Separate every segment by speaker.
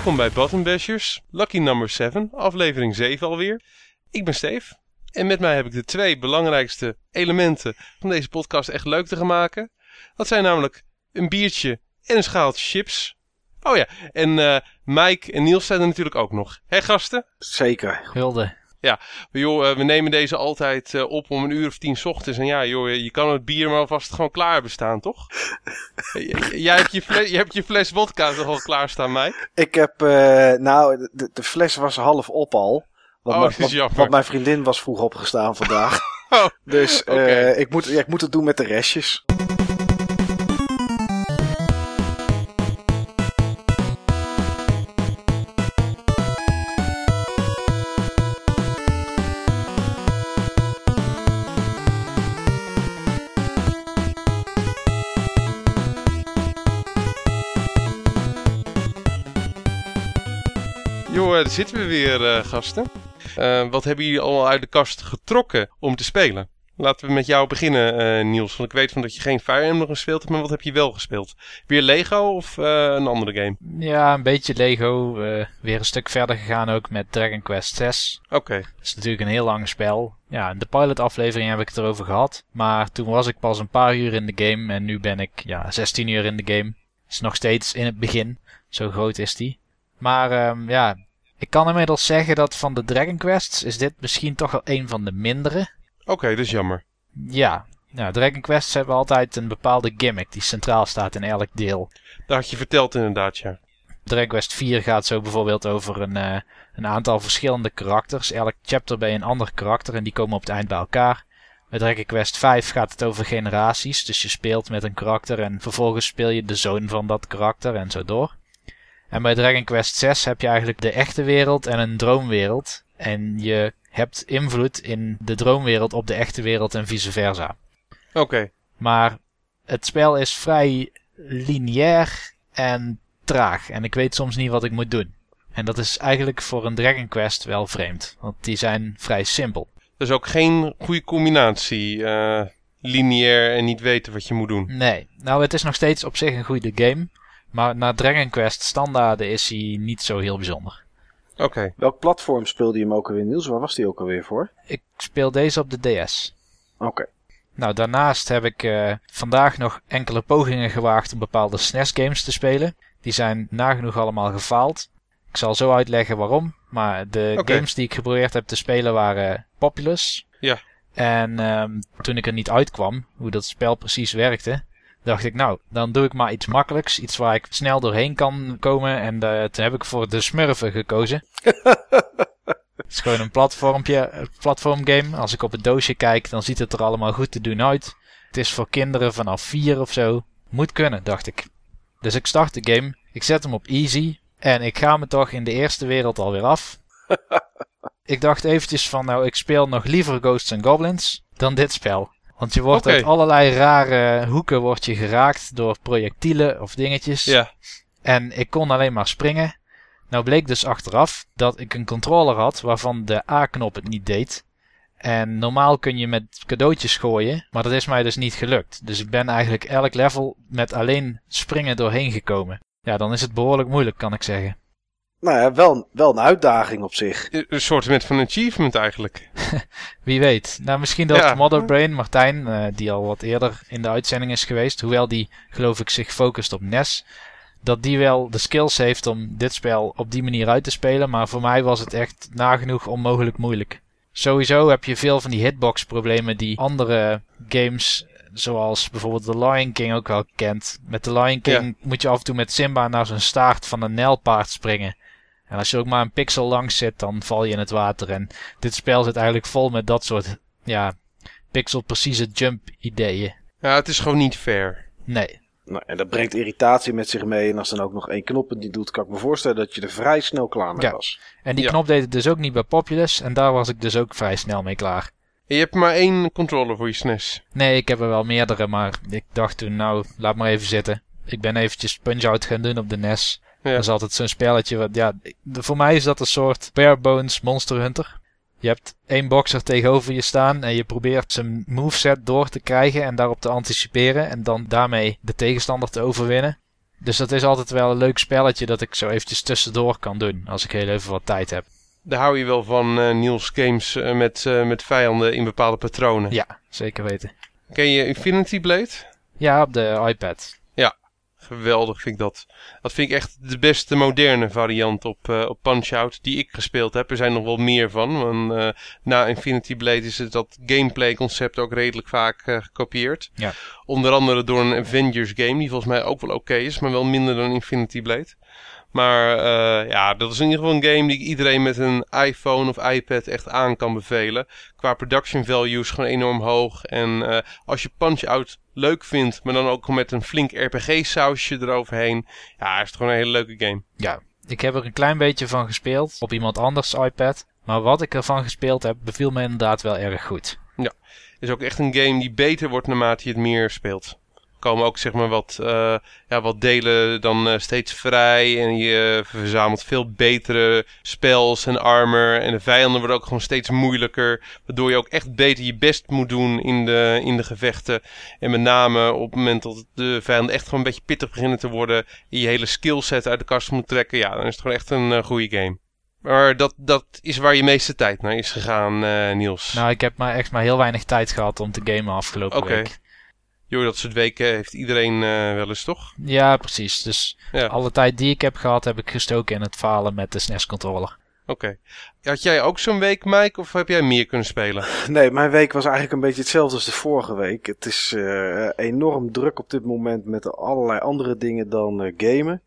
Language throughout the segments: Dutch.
Speaker 1: Welkom bij Button Bashers, Lucky number 7, aflevering 7 alweer. Ik ben Steve en met mij heb ik de twee belangrijkste elementen van deze podcast echt leuk te gaan maken. Dat zijn namelijk een biertje en een schaaltje chips. Oh ja, en uh, Mike en Niels zijn er natuurlijk ook nog. Hé gasten?
Speaker 2: Zeker.
Speaker 3: Hulde.
Speaker 1: Ja, joh, uh, we nemen deze altijd uh, op om een uur of tien ochtends. En ja, joh, je kan het bier maar alvast gewoon klaar bestaan, toch? Jij hebt je, fles, je hebt je fles vodka toch al klaarstaan, Mike?
Speaker 2: Ik heb, nou, de, de, fles was half op al. Want,
Speaker 1: oh,
Speaker 2: wat, wat, mijn vriendin was vroeg opgestaan vandaag. oh, dus okay. ik, moet, ja, ik moet het doen met de restjes.
Speaker 1: Daar zitten we weer, uh, gasten. Uh, wat hebben jullie allemaal uit de kast getrokken om te spelen? Laten we met jou beginnen, uh, Niels. Want ik weet van dat je geen Fire Emblem gespeeld hebt, maar wat heb je wel gespeeld? Weer Lego of een andere game?
Speaker 3: Ja, een beetje Lego. weer een stuk verder gegaan ook met Dragon Quest 6.
Speaker 1: Oké. Okay.
Speaker 3: Dat is natuurlijk een heel lang spel. Ja, in de pilot aflevering heb ik het erover gehad. Maar toen was ik pas een paar uur in de game en nu ben ik ja, 16 uur in de game. Is nog steeds in het begin. Zo groot is die. Maar um, ja, ik kan inmiddels zeggen dat van de Dragon Quests is dit misschien toch wel een van de mindere.
Speaker 1: Oké, okay, dat is jammer.
Speaker 3: Ja, nou, Dragon Quests hebben altijd een bepaalde gimmick die centraal staat in elk deel.
Speaker 1: Dat had je verteld inderdaad, ja.
Speaker 3: Dragon Quest 4 gaat zo bijvoorbeeld over een, uh, een aantal verschillende karakters. Elk chapter bij een ander karakter en die komen op het eind bij elkaar. Bij Dragon Quest 5 gaat het over generaties, dus je speelt met een karakter en vervolgens speel je de zoon van dat karakter en zo door. En bij Dragon Quest 6 heb je eigenlijk de echte wereld en een droomwereld. En je hebt invloed in de droomwereld op de echte wereld en vice versa.
Speaker 1: Oké. Okay.
Speaker 3: Maar het spel is vrij lineair en traag. En ik weet soms niet wat ik moet doen. En dat is eigenlijk voor een Dragon Quest wel vreemd. Want die zijn vrij simpel.
Speaker 1: Dus ook geen goede combinatie. Uh, lineair en niet weten wat je moet doen.
Speaker 3: Nee. Nou, het is nog steeds op zich een goede game. Maar naar Dragon Quest standaarden is hij niet zo heel bijzonder.
Speaker 1: Oké.
Speaker 2: Welk platform speelde je hem ook alweer, Niels? Waar was die ook alweer voor?
Speaker 3: Ik speel deze op de DS.
Speaker 2: Oké.
Speaker 3: Nou, daarnaast heb ik uh, vandaag nog enkele pogingen gewaagd om bepaalde SNES-games te spelen. Die zijn nagenoeg allemaal gefaald. Ik zal zo uitleggen waarom. Maar de okay. games die ik geprobeerd heb te spelen waren Populous.
Speaker 1: Ja.
Speaker 3: En um, toen ik er niet uitkwam, hoe dat spel precies werkte, dacht ik, nou, dan doe ik maar iets makkelijks. Iets waar ik snel doorheen kan komen. En uh, toen heb ik voor de Smurfen gekozen. Het is gewoon een platformpje, platformgame. Als ik op het doosje kijk, dan ziet het er allemaal goed te doen uit. Het is voor kinderen vanaf 4 of zo. Moet kunnen, dacht ik. Dus ik start de game. Ik zet hem op easy. En ik ga me toch in de eerste wereld alweer af. ik dacht eventjes van, nou, ik speel nog liever Ghosts and Goblins dan dit spel. Want je wordt okay. uit allerlei rare hoeken wordt je geraakt door projectielen of dingetjes.
Speaker 1: Ja.
Speaker 3: En ik kon alleen maar springen. Nou bleek dus achteraf dat ik een controller had waarvan de A-knop het niet deed. En normaal kun je met cadeautjes gooien, maar dat is mij dus niet gelukt. Dus ik ben eigenlijk elk level met alleen springen doorheen gekomen. Ja, dan is het behoorlijk moeilijk, kan ik zeggen.
Speaker 2: Nou ja, wel, wel een uitdaging op zich.
Speaker 1: Een soort van achievement eigenlijk.
Speaker 3: Wie weet. Nou, misschien dat ja. Motherbrain, Martijn, uh, die al wat eerder in de uitzending is geweest, hoewel die, geloof ik, zich focust op NES, dat die wel de skills heeft om dit spel op die manier uit te spelen, maar voor mij was het echt nagenoeg onmogelijk moeilijk. Sowieso heb je veel van die hitbox problemen die andere games zoals bijvoorbeeld The Lion King ook wel kent. Met The Lion King ja. moet je af en toe met Simba naar zijn staart van een nijlpaard springen. En als je ook maar een pixel langs zit, dan val je in het water. En dit spel zit eigenlijk vol met dat soort, ja, pixel-precieze jump-ideeën.
Speaker 1: Ja, het is gewoon niet fair.
Speaker 3: Nee.
Speaker 2: Nou, en dat brengt irritatie met zich mee. En als dan ook nog één knop die doet, kan ik me voorstellen dat je er vrij snel klaar mee
Speaker 3: ja.
Speaker 2: was.
Speaker 3: En die
Speaker 1: Ja.
Speaker 3: knop deed het dus ook niet bij Populous. En daar was ik dus ook vrij snel mee klaar.
Speaker 1: En je hebt maar één controller voor je SNES.
Speaker 3: Nee, ik heb er wel meerdere, maar ik dacht toen, nou, laat maar even zitten. Ik ben eventjes Punch-Out gaan doen op de NES.
Speaker 1: Ja.
Speaker 3: Dat is altijd zo'n spelletje. Wat, ja, de- voor mij is dat een soort bare bones Monster Hunter. Je hebt één boxer tegenover je staan en je probeert zijn moveset door te krijgen en daarop te anticiperen en dan daarmee de tegenstander te overwinnen. Dus dat is altijd wel een leuk spelletje dat ik zo eventjes tussendoor kan doen als ik heel even wat tijd heb.
Speaker 1: Daar hou je wel van, uh, Niels, games uh, met, uh, met vijanden in bepaalde patronen.
Speaker 3: Ja, zeker weten.
Speaker 1: Ken je Infinity Blade?
Speaker 3: Ja, op de iPad.
Speaker 1: Geweldig vind ik dat. Dat vind ik echt de beste moderne variant op, uh, op Punch-Out die ik gespeeld heb. Er zijn nog wel meer van, want uh, na Infinity Blade is het dat gameplay concept ook redelijk vaak uh, gekopieerd.
Speaker 3: Ja.
Speaker 1: Onder andere door een Avengers game die volgens mij ook wel oké okay is, maar wel minder dan Infinity Blade. Maar uh, ja, dat is in ieder geval een game die iedereen met een iPhone of iPad echt aan kan bevelen. Qua production value is gewoon enorm hoog. En uh, als je Punch-Out leuk vindt, maar dan ook met een flink RPG-sausje eroverheen. Ja, is het gewoon een hele leuke game.
Speaker 3: Ja, ik heb er een klein beetje van gespeeld op iemand anders iPad. Maar wat ik ervan gespeeld heb, beviel me inderdaad wel erg goed.
Speaker 1: Ja, is ook echt een game die beter wordt naarmate je het meer speelt komen ook zeg maar wat, uh, ja, wat delen dan uh, steeds vrij. En je verzamelt veel betere spells en armor. En de vijanden worden ook gewoon steeds moeilijker. Waardoor je ook echt beter je best moet doen in de, in de gevechten. En met name op het moment dat de vijanden echt gewoon een beetje pittig beginnen te worden. En je hele skillset uit de kast moet trekken. Ja, dan is het gewoon echt een uh, goede game. Maar dat, dat is waar je meeste tijd naar is gegaan, Niels.
Speaker 3: Nou, ik heb maar echt maar heel weinig tijd gehad om te gamen afgelopen
Speaker 1: okay.
Speaker 3: week.
Speaker 1: Joh, dat soort weken heeft iedereen uh, wel eens, toch?
Speaker 3: Ja, precies. Dus ja. alle tijd die ik heb gehad, heb ik gestoken in het falen met de SNES-controller.
Speaker 1: Oké. Okay. Had jij ook zo'n week, Mike, of heb jij meer kunnen spelen?
Speaker 2: Nee, mijn week was eigenlijk een beetje hetzelfde als de vorige week. Het is uh, enorm druk op dit moment met allerlei andere dingen dan uh, gamen.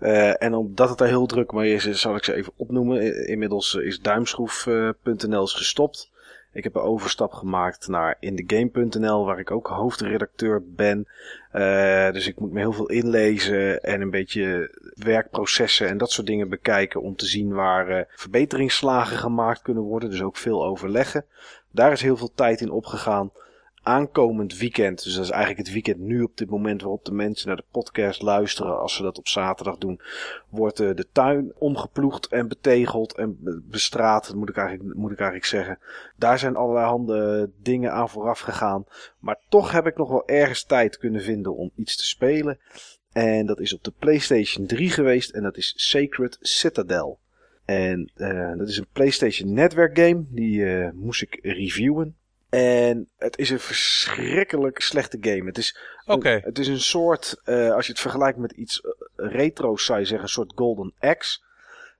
Speaker 2: Uh, en omdat het er heel druk mee is, zal ik ze even opnoemen. Inmiddels is duimschroef.nl gestopt. Ik heb een overstap gemaakt naar indegame.nl, waar ik ook hoofdredacteur ben. Uh, dus ik moet me heel veel inlezen en een beetje werkprocessen en dat soort dingen bekijken om te zien waar uh, verbeteringsslagen gemaakt kunnen worden. Dus ook veel overleggen. Daar is heel veel tijd in opgegaan aankomend weekend, dus dat is eigenlijk het weekend nu op dit moment waarop de mensen naar de podcast luisteren, als ze dat op zaterdag doen, wordt uh, de tuin omgeploegd en betegeld en bestraat, moet ik, eigenlijk, moet ik eigenlijk zeggen. Daar zijn allerlei handen dingen aan vooraf gegaan, maar toch heb ik nog wel ergens tijd kunnen vinden om iets te spelen. En dat is op de PlayStation 3 geweest en dat is Sacred Citadel. En uh, dat is een PlayStation Network game, die moest ik reviewen. En het is een verschrikkelijk slechte game. Het is,
Speaker 1: okay.
Speaker 2: een, het is een soort, uh, als je het vergelijkt met iets retro's, zou je zeggen, een soort Golden Axe.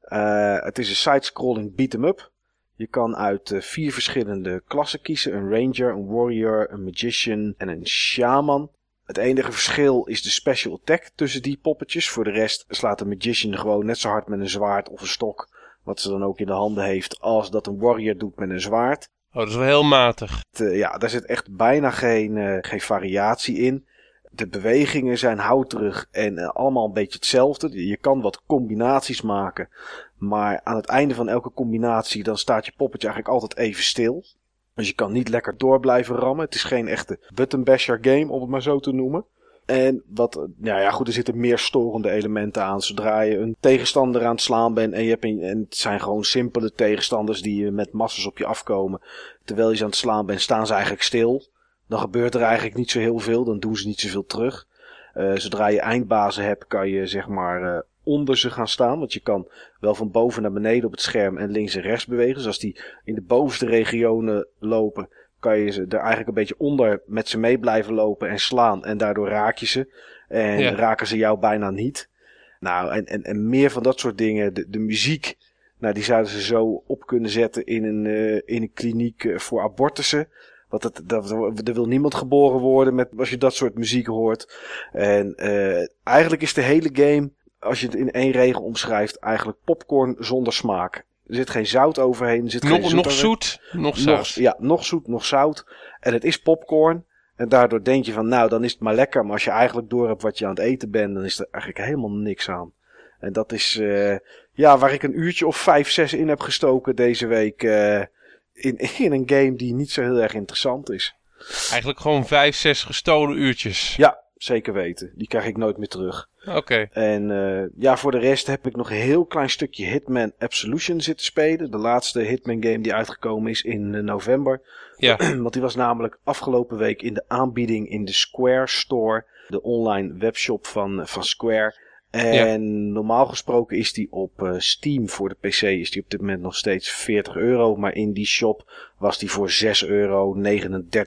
Speaker 2: Uh, het is een side-scrolling beat-em-up. Je kan uit uh, vier verschillende klassen kiezen: een ranger, een warrior, een magician en een shaman. Het enige verschil is de special attack tussen die poppetjes. Voor de rest slaat een magician gewoon net zo hard met een zwaard of een stok, wat ze dan ook in de handen heeft, als dat een warrior doet met een zwaard.
Speaker 1: Oh, dat is wel heel matig.
Speaker 2: Uh, ja, daar zit echt bijna geen, uh, geen variatie in. De bewegingen zijn houterig en uh, allemaal een beetje hetzelfde. Je kan wat combinaties maken. Maar aan het einde van elke combinatie dan staat je poppetje eigenlijk altijd even stil. Dus je kan niet lekker door blijven rammen. Het is geen echte button basher game, om het maar zo te noemen. En wat, nou ja, goed, er zitten meer storende elementen aan. Zodra je een tegenstander aan het slaan bent en, je hebt een, en het zijn gewoon simpele tegenstanders die met massas op je afkomen. Terwijl je ze aan het slaan bent, staan ze eigenlijk stil. Dan gebeurt er eigenlijk niet zo heel veel, dan doen ze niet zoveel terug. Uh, zodra je eindbazen hebt, kan je zeg maar uh, onder ze gaan staan. Want je kan wel van boven naar beneden op het scherm en links en rechts bewegen. Dus als die in de bovenste regionen lopen, kan je ze er eigenlijk een beetje onder met ze mee blijven lopen en slaan. En daardoor raak je ze. En ja. raken ze jou bijna niet. Nou, en, en, en meer van dat soort dingen. De, de muziek, nou, die zouden ze zo op kunnen zetten in een, uh, in een kliniek uh, voor abortussen. Want dat, dat, er wil niemand geboren worden met, als je dat soort muziek hoort. En uh, eigenlijk is de hele game, als je het in één regel omschrijft, eigenlijk popcorn zonder smaak. Er zit geen zout overheen. Er zit
Speaker 1: nog,
Speaker 2: geen
Speaker 1: nog zoet, nog zout.
Speaker 2: Ja, nog zoet, nog zout. En het is popcorn. En daardoor denk je van, nou, dan is het maar lekker. Maar als je eigenlijk door hebt wat je aan het eten bent, dan is er eigenlijk helemaal niks aan. En dat is, uh, ja, waar ik een uurtje of vijf, zes in heb gestoken deze week. Uh, in, in een game die niet zo heel erg interessant is.
Speaker 1: Eigenlijk gewoon vijf, zes gestolen uurtjes.
Speaker 2: Ja, zeker weten. Die krijg ik nooit meer terug.
Speaker 1: Oké. Okay.
Speaker 2: En uh, ja, voor de rest heb ik nog een heel klein stukje Hitman Absolution zitten spelen. De laatste Hitman game die uitgekomen is in uh, november.
Speaker 1: Ja.
Speaker 2: Want die was namelijk afgelopen week in de aanbieding in de Square Store. De online webshop van, van Square. En normaal gesproken is die op uh, Steam voor de PC is die op dit moment nog steeds 40 euro. Maar in die shop was die voor 6,39 euro,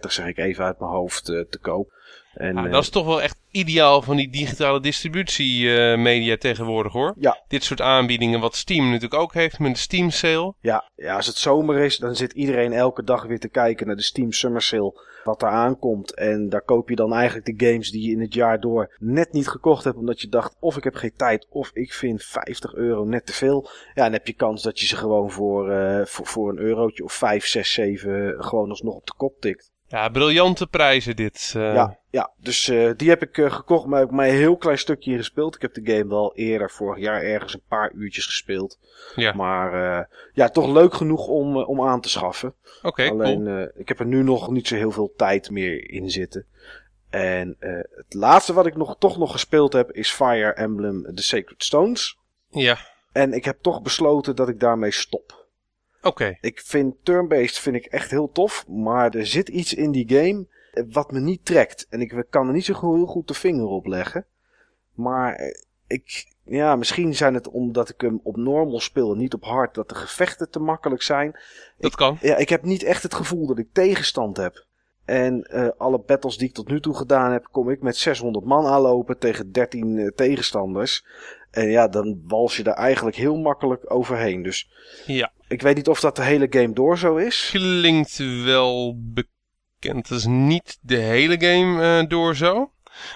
Speaker 2: zeg ik even uit mijn hoofd, uh, te koop.
Speaker 1: En, ah, dat is toch wel echt ideaal van die digitale distributiemedia tegenwoordig hoor.
Speaker 2: Ja.
Speaker 1: Dit soort aanbiedingen wat Steam natuurlijk ook heeft met de Steam sale.
Speaker 2: Ja, ja, als het zomer is dan zit iedereen elke dag weer te kijken naar de Steam Summer Sale. Wat er aankomt. En daar koop je dan eigenlijk de games die je in het jaar door net niet gekocht hebt. Omdat je dacht of ik heb geen tijd of ik vind 50 euro net te veel. Ja, dan heb je kans dat je ze gewoon voor, uh, voor, voor een eurotje of 5, 6, 7 gewoon alsnog op de kop tikt.
Speaker 1: Ja, briljante prijzen dit.
Speaker 2: Uh... Ja, ja, dus uh, die heb ik uh, gekocht, maar heb ik maar een heel klein stukje gespeeld. Ik heb de game wel eerder vorig jaar ergens een paar uurtjes gespeeld.
Speaker 1: Ja.
Speaker 2: Maar ja, toch leuk genoeg om, om aan te schaffen.
Speaker 1: Oké, okay,
Speaker 2: Alleen,
Speaker 1: cool.
Speaker 2: ik heb er nu nog niet zo heel veel tijd meer in zitten. En het laatste wat ik nog, toch nog gespeeld heb is Fire Emblem The Sacred Stones.
Speaker 1: Ja.
Speaker 2: En ik heb toch besloten dat ik daarmee stop.
Speaker 1: Oké.
Speaker 2: Ik vind turn-based vind ik echt heel tof, maar er zit iets in die game wat me niet trekt. En ik kan er niet zo heel goed de vinger op leggen. Maar ik, ja, misschien zijn het omdat ik hem op normal speel en niet op hard, dat de gevechten te makkelijk zijn.
Speaker 1: Dat kan.
Speaker 2: Ja, ik heb niet echt het gevoel dat ik tegenstand heb. En uh, alle battles die ik tot nu toe gedaan heb, kom ik met 600 man aanlopen tegen 13 uh, tegenstanders. En ja, dan wals je daar eigenlijk heel makkelijk overheen. Dus
Speaker 1: ja.
Speaker 2: Ik weet niet of dat de hele game door zo is.
Speaker 1: Klinkt wel bekend. Dat is niet de hele game uh, door zo.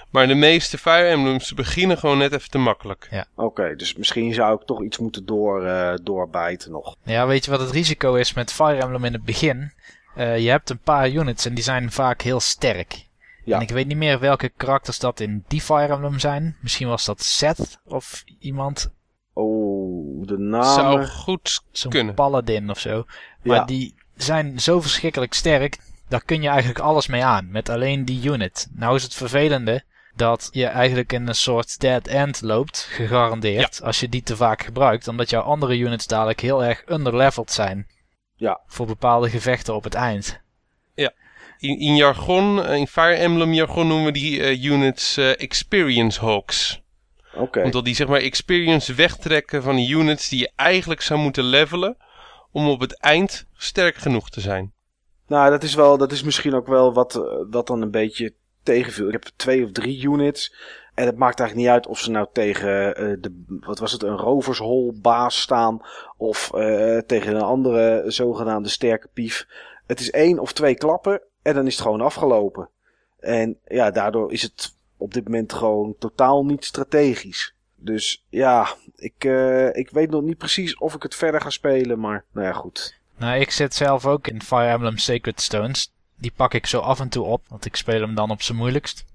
Speaker 1: Maar de meeste Fire Emblems beginnen gewoon net even te makkelijk.
Speaker 3: Ja.
Speaker 2: Oké, dus misschien zou ik toch iets moeten door, uh, doorbijten nog.
Speaker 3: Ja, weet je wat het risico is met Fire Emblem in het begin? Uh, je hebt een paar units en die zijn vaak heel sterk.
Speaker 2: Ja.
Speaker 3: En ik weet niet meer welke karakters dat in die Fire Emblem zijn. Misschien was dat Seth of iemand.
Speaker 2: Oh, de naam.
Speaker 1: Zou goed
Speaker 3: Zo'n
Speaker 1: kunnen.
Speaker 3: paladin of zo. Maar
Speaker 2: Ja.
Speaker 3: die zijn zo verschrikkelijk sterk. Daar kun je eigenlijk alles mee aan. Met alleen die unit. Nou is het vervelende dat je eigenlijk in een soort dead end loopt. Gegarandeerd. Als je die te vaak gebruikt. Omdat jouw andere units dadelijk heel erg underleveled zijn.
Speaker 2: Ja.
Speaker 3: Voor bepaalde gevechten op het eind.
Speaker 1: In, in jargon, in Fire Emblem jargon noemen we die uh, units uh, experience hawks.
Speaker 2: Oké.
Speaker 1: Omdat die zeg maar experience wegtrekken van die units die je eigenlijk zou moeten levelen. Om op het eind sterk genoeg te zijn.
Speaker 2: Nou, dat is, wel, dat is misschien ook wel wat, uh, wat dan een beetje tegenviel. Ik heb twee of drie units. En het maakt eigenlijk niet uit of ze nou tegen uh, de, wat was het, een rovershol-baas staan. Of uh, tegen een andere zogenaamde sterke pief. Het is één of twee klappen en dan is het gewoon afgelopen. En ja, daardoor is het op dit moment gewoon totaal niet strategisch. Dus ja, ik, uh, ik weet nog niet precies of ik het verder ga spelen, maar nou ja, goed.
Speaker 3: Nou, ik zit zelf ook in Fire Emblem Sacred Stones. Die pak ik zo af en toe op, want ik speel hem dan op zijn moeilijkst.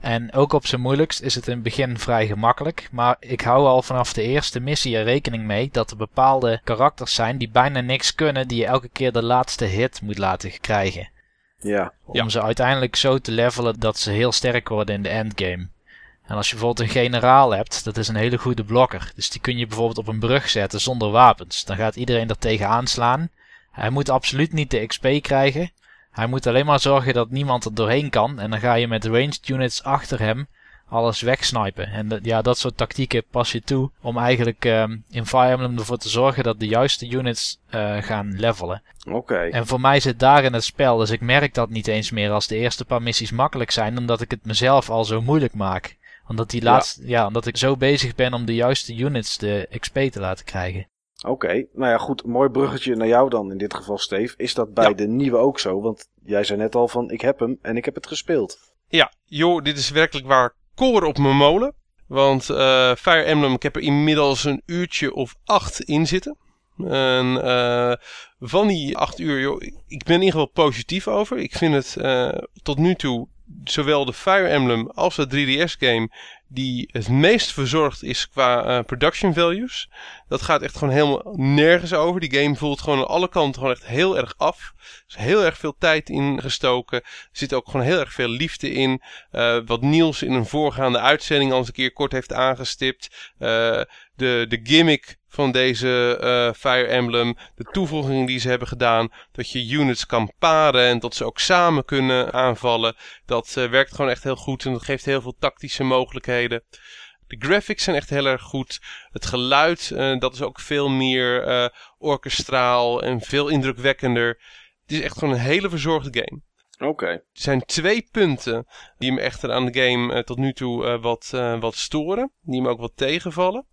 Speaker 3: En ook op zijn moeilijkst is het in het begin vrij gemakkelijk. Maar ik hou al vanaf de eerste missie er rekening mee dat er bepaalde karakters zijn die bijna niks kunnen, die je elke keer de laatste hit moet laten krijgen.
Speaker 2: Ja.
Speaker 3: Om
Speaker 1: Ja.
Speaker 3: ze uiteindelijk zo te levelen dat ze heel sterk worden in de endgame. En als je bijvoorbeeld een generaal hebt, dat is een hele goede blokker. Dus die kun je bijvoorbeeld op een brug zetten zonder wapens. Dan gaat iedereen er tegen aanslaan. Hij moet absoluut niet de XP krijgen. Hij moet alleen maar zorgen dat niemand er doorheen kan. En dan ga je met ranged units achter hem alles wegsnipen. En dat- ja, dat soort tactieken pas je toe om eigenlijk ehm, in Fire Emblem ervoor te zorgen dat de juiste units eh, gaan levelen.
Speaker 2: Oké.
Speaker 3: En voor mij zit daar in het spel, dus ik merk dat niet eens meer als de eerste paar missies makkelijk zijn, omdat ik het mezelf al zo moeilijk maak. Omdat, die laatste, ja. omdat ik zo bezig ben om de juiste units de XP te laten krijgen.
Speaker 2: Oké, nou ja, goed. Mooi bruggetje naar jou dan in dit geval, Steve. Is dat bij
Speaker 1: Ja.
Speaker 2: de nieuwe ook zo? Want jij zei net al van, ik heb hem en ik heb het gespeeld.
Speaker 1: Ja, joh, dit is werkelijk waar koren op mijn molen. Want eh, Fire Emblem, ik heb er inmiddels een uurtje of acht in zitten. En eh, van die acht uur, ik ben in ieder geval positief over. Ik vind het eh, tot nu toe, zowel de Fire Emblem als de 3DS-game, die het meest verzorgd is qua eh, production values. Dat gaat echt gewoon helemaal nergens over. Die game voelt gewoon aan alle kanten gewoon echt heel erg af. Er is heel erg veel tijd in gestoken. Er zit ook gewoon heel erg veel liefde in. Eh, wat Niels in een voorgaande uitzending al eens een keer kort heeft aangestipt. Eh, de, de gimmick van deze uh, Fire Emblem, de toevoegingen die ze hebben gedaan, dat je units kan paren en dat ze ook samen kunnen aanvallen, dat uh, werkt gewoon echt heel goed en dat geeft heel veel tactische mogelijkheden. De graphics zijn echt heel erg goed. Het geluid, uh, dat is ook veel meer orkestraal en veel indrukwekkender. Het is echt gewoon een hele verzorgde game.
Speaker 2: Oké.
Speaker 1: Er zijn twee punten die me echter aan de game tot nu toe wat, wat storen. Die me ook wat tegenvallen.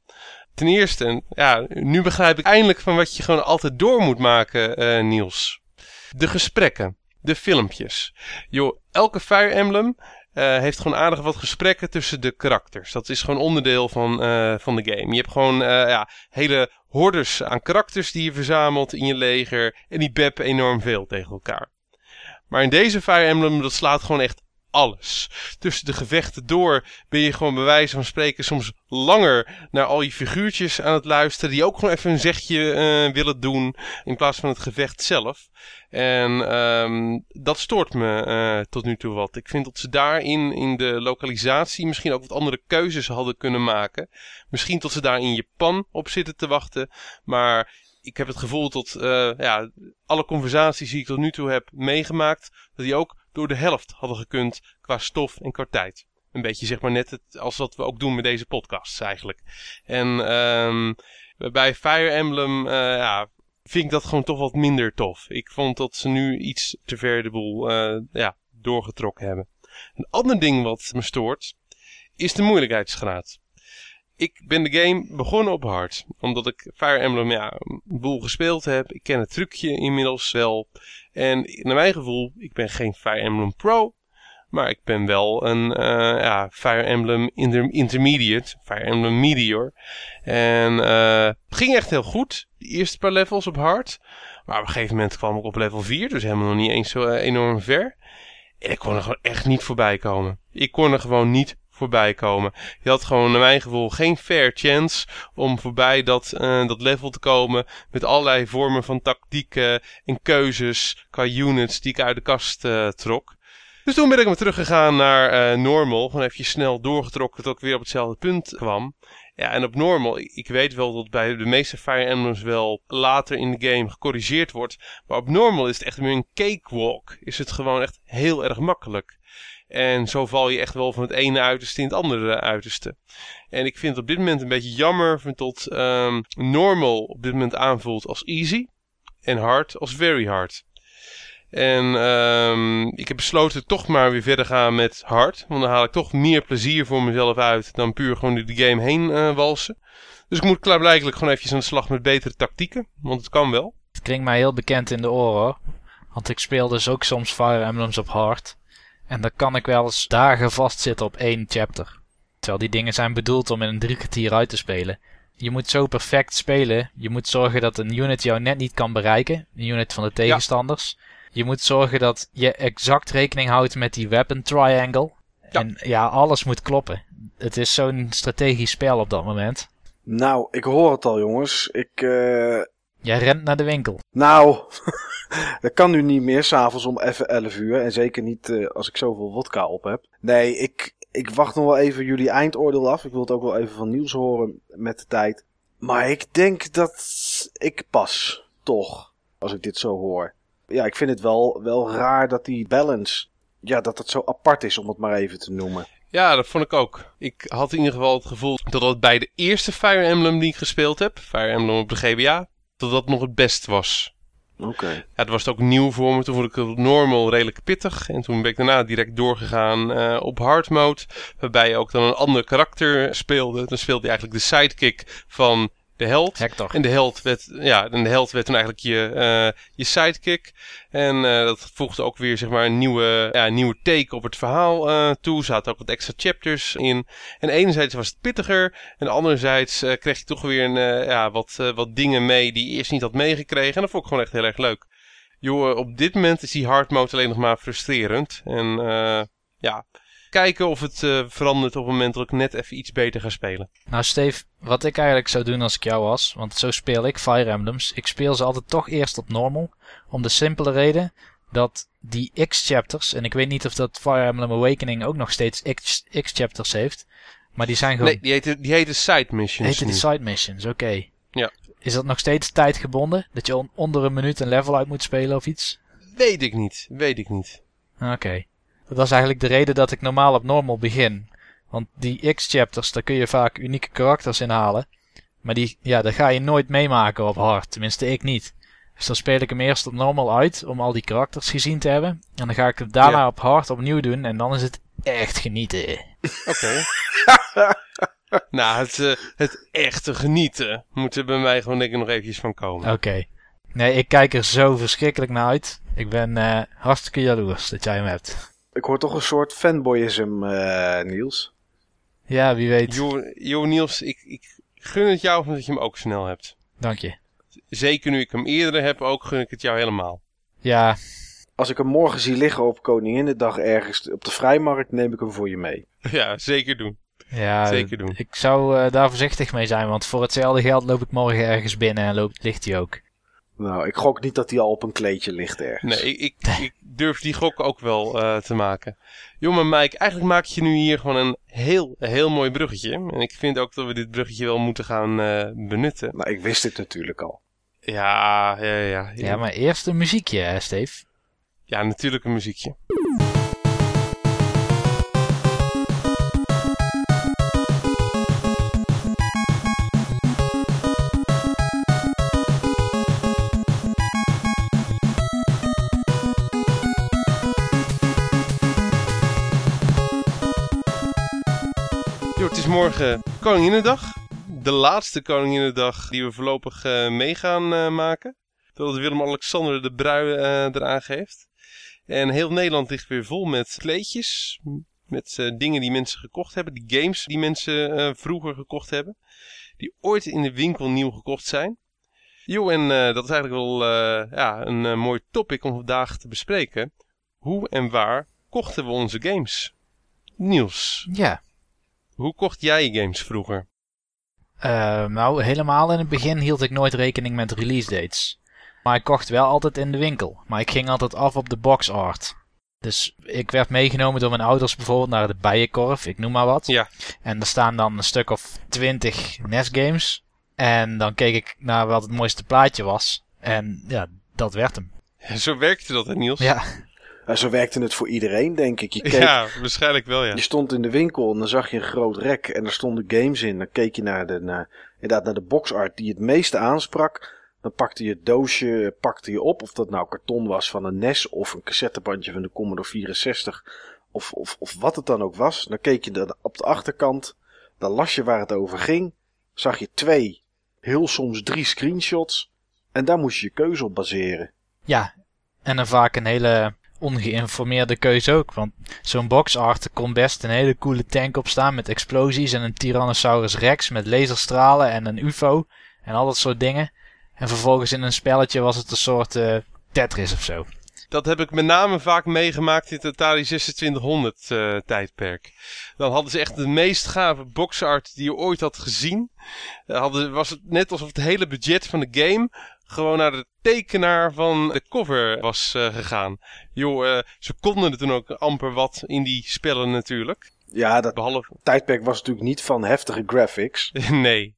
Speaker 1: Ten eerste, ja, nu begrijp ik eindelijk van wat je gewoon altijd door moet maken, Niels. De gesprekken, de filmpjes. Joh, elke Fire Emblem heeft gewoon aardig wat gesprekken tussen de karakters. Dat is gewoon onderdeel van, van de game. Je hebt gewoon ja, hele hordes aan karakters die je verzamelt in je leger. En die beppen enorm veel tegen elkaar. Maar in deze Fire Emblem, dat slaat gewoon echt alles. Tussen de gevechten door ben je gewoon bij wijze van spreken soms langer naar al je figuurtjes aan het luisteren. Die ook gewoon even een zegje uh, willen doen in plaats van het gevecht zelf. En um, dat stoort me uh, tot nu toe wat. Ik vind dat ze daarin in de lokalisatie misschien ook wat andere keuzes hadden kunnen maken. Misschien tot ze daar in Japan op zitten te wachten. Maar ik heb het gevoel dat uh, ja, alle conversaties die ik tot nu toe heb meegemaakt, dat die ook door de helft hadden gekund qua stof en qua tijd. Een beetje zeg maar net het, als wat we ook doen met deze podcasts eigenlijk. En um, bij Fire Emblem uh, ja, vind ik dat gewoon toch wat minder tof. Ik vond dat ze nu iets te ver de boel uh, ja, doorgetrokken hebben. Een ander ding wat me stoort is de moeilijkheidsgraad. Ik ben de game begonnen op hard. Omdat ik Fire Emblem ja, een boel gespeeld heb. Ik ken het trucje inmiddels wel. En naar mijn gevoel, ik ben geen Fire Emblem Pro. Maar ik ben wel een uh, ja, Fire Emblem inter Intermediate. Fire Emblem Meteor. En het ging echt heel goed. De eerste paar levels op hard. Maar op een gegeven moment kwam ik op level 4. Dus helemaal nog niet eens zo uh, enorm ver. En ik kon er gewoon echt niet voorbij komen. Ik kon er gewoon niet voorbij komen. Je had gewoon naar mijn gevoel geen fair chance om voorbij dat, uh, dat level te komen. Met allerlei vormen van tactieken en keuzes qua units die ik uit de kast uh, trok. Dus toen ben ik weer teruggegaan naar uh, normal. Gewoon even snel doorgetrokken tot ik weer op hetzelfde punt kwam. Ja, en op normal, ik weet wel dat bij de meeste Fire Emblems wel later in de game gecorrigeerd wordt. Maar op normal is het echt meer een cakewalk. Is het gewoon echt heel erg makkelijk. En zo val je echt wel van het ene uiterste in het andere uiterste. En ik vind het op dit moment een beetje jammer tot um, normal op dit moment aanvoelt als easy. En hard als very hard. En um, ik heb besloten toch maar weer verder gaan met hard. Want dan haal ik toch meer plezier voor mezelf uit dan puur gewoon door de game heen uh, walsen. Dus ik moet klaarblijkelijk gewoon eventjes aan de slag met betere tactieken. Want het kan wel.
Speaker 3: Het klinkt mij heel bekend in de oren. Want ik speel dus ook soms Fire Emblems op hard. En dan kan ik wel eens dagen vastzitten op één chapter. Terwijl die dingen zijn bedoeld om in een drie kwartier uit te spelen. Je moet zo perfect spelen. Je moet zorgen dat een unit jou net niet kan bereiken. Een unit van de tegenstanders. Je moet zorgen dat je exact rekening houdt met die weapon triangle. Ja. En ja, alles moet kloppen. Het is zo'n strategisch spel op dat moment.
Speaker 2: Nou, ik hoor het al jongens. Ik, uh...
Speaker 3: Jij rent naar de winkel.
Speaker 2: Nou, dat kan nu niet meer, s'avonds om even 11 uur. En zeker niet uh, als ik zoveel wodka op heb. Nee, ik, ik wacht nog wel even jullie eindoordeel af. Ik wil het ook wel even van nieuws horen met de tijd. Maar ik denk dat ik pas, toch, als ik dit zo hoor. Ja, ik vind het wel, wel raar dat die balance, ja, dat het zo apart is om het maar even te noemen.
Speaker 1: Ja, dat vond ik ook. Ik had in ieder geval het gevoel dat het bij de eerste Fire Emblem die ik gespeeld heb, Fire Emblem op de GBA, dat dat nog het best was.
Speaker 2: Oké.
Speaker 1: Ja, dat was het ook nieuw voor me. Toen vond ik het normal redelijk pittig. En toen ben ik daarna direct doorgegaan uh, op hard mode. Waarbij je ook dan een ander karakter speelde. Dan speelde je eigenlijk de sidekick van de held.
Speaker 3: Hector.
Speaker 1: En de held werd, ja, en de held werd toen eigenlijk je, uh, je sidekick. En uh, dat voegde ook weer zeg maar een nieuwe, ja, een nieuwe take op het verhaal uh, toe. Er zaten ook wat extra chapters in. En enerzijds was het pittiger. En anderzijds kreeg je toch weer een, ja, wat, wat dingen mee die je eerst niet had meegekregen. En dat vond ik gewoon echt heel erg leuk. Joh, op dit moment is die hard mode alleen nog maar frustrerend. En ja, kijken of het uh, verandert op het moment dat ik net even iets beter ga spelen.
Speaker 3: Nou Steve, wat ik eigenlijk zou doen als ik jou was, want zo speel ik Fire Emblems. Ik speel ze altijd toch eerst op normal. Om de simpele reden dat die X-chapters, en ik weet niet of dat Fire Emblem Awakening ook nog steeds X-chapters heeft. Maar die zijn gewoon...
Speaker 1: Nee, die heten, die heten side missions
Speaker 3: Heten die side missions, oké.
Speaker 1: Ja.
Speaker 3: Is dat nog steeds tijdgebonden? Dat je on- onder een minuut een level uit moet spelen of iets?
Speaker 1: Weet ik niet, weet ik niet.
Speaker 3: Oké. Dat is eigenlijk de reden dat ik normaal op normal begin. Want die X-chapters, daar kun je vaak unieke karakters in halen. Maar die, ja, dat ga je nooit meemaken op hard. Tenminste, ik niet. Dus dan speel ik hem eerst op normal uit, om al die karakters gezien te hebben. En dan ga ik het daarna
Speaker 1: Ja.
Speaker 3: op hard opnieuw doen. En dan is het echt genieten.
Speaker 1: Oké. nou, het, eh, het echte genieten moet er bij mij gewoon denk ik nog eventjes van komen.
Speaker 3: Oké. Nee, ik kijk er zo verschrikkelijk naar uit. Ik ben eh, hartstikke jaloers dat jij hem hebt.
Speaker 2: Ik hoor toch een soort fanboyism, eh, Niels.
Speaker 3: Ja, wie weet.
Speaker 1: Jo, jo Niels, ik, ik gun het jou omdat je hem ook snel hebt.
Speaker 3: Dank je.
Speaker 1: Zeker nu ik hem eerder heb, ook gun ik het jou helemaal.
Speaker 3: Ja,
Speaker 2: Als ik hem morgen zie liggen op Koninginnedag ergens op de vrijmarkt, neem ik hem voor je mee.
Speaker 1: Ja, zeker doen.
Speaker 3: ja
Speaker 1: Zeker doen.
Speaker 3: ik zou eh, daar voorzichtig mee zijn. Want voor hetzelfde geld loop ik morgen ergens binnen en loopt, ligt hij ook.
Speaker 2: Nou, ik gok niet dat hij al op een kleedje ligt ergens.
Speaker 1: Nee, ik, ik, ik durf die gok ook wel eh, te maken. Jongen Mike, eigenlijk maak je nu hier gewoon een heel, heel mooi bruggetje. En ik vind ook dat we dit bruggetje wel moeten gaan eh, benutten.
Speaker 2: Nou, ik wist dit natuurlijk al.
Speaker 1: Ja, ja, ja.
Speaker 3: Ja, maar eerst een muziekje, hè, Steve.
Speaker 1: Ja, natuurlijk een muziekje. Morgen Koninginnedag. De laatste Koninginnedag die we voorlopig eh, mee gaan eh, maken. Totdat Willem-Alexander de brui eh, eraan geeft. En heel Nederland ligt weer vol met kleedjes. Met dingen die mensen gekocht hebben. Die games die mensen vroeger gekocht hebben. Die ooit in de winkel nieuw gekocht zijn. Jo, en dat is eigenlijk wel ja, een mooi topic om vandaag te bespreken. Hoe en waar kochten we onze games? Niels,
Speaker 3: Ja.
Speaker 1: Hoe kocht jij games vroeger?
Speaker 3: Eh, nou, helemaal in het begin hield ik nooit rekening met release dates. Maar ik kocht wel altijd in de winkel. Maar ik ging altijd af op de box art. Dus ik werd meegenomen door mijn ouders bijvoorbeeld naar de Bijenkorf, ik noem maar wat.
Speaker 1: Ja.
Speaker 3: En er staan dan een stuk of twintig NES games. En dan keek ik naar wat het mooiste plaatje was. En ja, dat werd hem.
Speaker 1: Zo werkte dat, hè, Niels?
Speaker 3: Ja,
Speaker 2: Nou, zo werkte het voor iedereen, denk ik. Je, keek,
Speaker 1: Ja, waarschijnlijk wel, ja.
Speaker 2: je stond in de winkel en dan zag je een groot rek en er stonden games in. Dan keek je naar de, naar, inderdaad naar de boxart die het meeste aansprak. Dan pakte je het doosje pakte je op, of dat nou karton was van een NES of een cassettebandje van de Commodore 64 of, of, of wat het dan ook was. Dan keek je dan op de achterkant, dan las je waar het over ging. Zag je twee, heel soms drie screenshots en daar moest je je keuze op baseren.
Speaker 3: ja. En dan vaak een hele ongeïnformeerde keuze ook. Want zo'n box art er kon best een hele coole tank op staan met explosies en een Tyrannosaurus Rex met laserstralen en een UFO en al dat soort dingen. En vervolgens in een spelletje was het een soort eh, Tetris of zo.
Speaker 1: Dat heb ik met name vaak meegemaakt in het Atari 2600 eh, tijdperk. Dan hadden ze echt de meest gave boxart die je ooit had gezien. Eh, hadden, was het net alsof het hele budget van de game gewoon naar de tekenaar van de cover was eh, gegaan. Joh, eh, ze konden er toen ook amper wat in die spellen natuurlijk.
Speaker 2: Ja, dat
Speaker 1: Behalve,
Speaker 2: tijdperk was natuurlijk niet van heftige graphics.
Speaker 1: nee.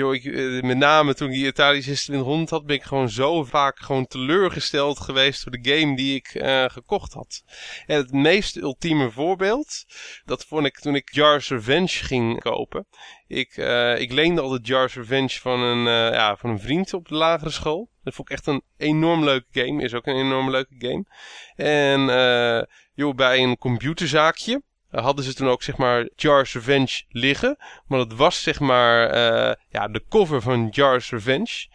Speaker 1: Eh, met name toen ik die Atari 2600 had, ben ik gewoon zo vaak gewoon teleurgesteld geweest door de game die ik eh, gekocht had. En het meest ultieme voorbeeld, dat vond ik toen ik Jar's Revenge ging kopen. Ik, eh, ik leende al de Jar's Revenge van een, ja, van een vriend op de lagere school. Dat vond ik echt een enorm leuke game. Is ook een enorm leuke game. En joh, bij een computerzaakje hadden ze toen ook zeg maar Jar's Revenge liggen. Maar dat was zeg maar eh, ja, de cover van Jar's Revenge.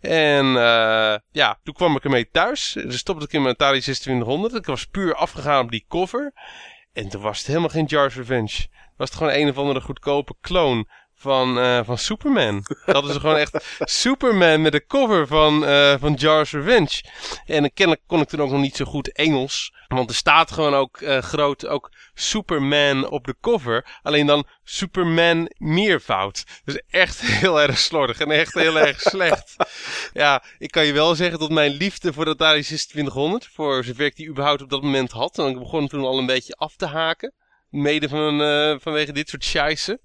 Speaker 1: En eh, ja, toen kwam ik ermee thuis. Dus stopte ik in mijn Atari 2600. Ik was puur afgegaan op die cover. En toen was het helemaal geen Jar's Revenge. Was het gewoon een of andere goedkope kloon van, eh, van Superman. Dat ze gewoon echt Superman met de cover van, eh, van Jar's Revenge. En kennelijk kon ik toen ook nog niet zo goed Engels. Want er staat gewoon ook eh, groot ook Superman op de cover. Alleen dan Superman meervoud. Dus echt heel erg slordig en echt heel erg slecht. Ja, ik kan je wel zeggen dat mijn liefde voor de Atari 2600, voor zover ik die überhaupt op dat moment had, en ik begon toen al een beetje af te haken. Mede van, uh, vanwege dit soort scheisse.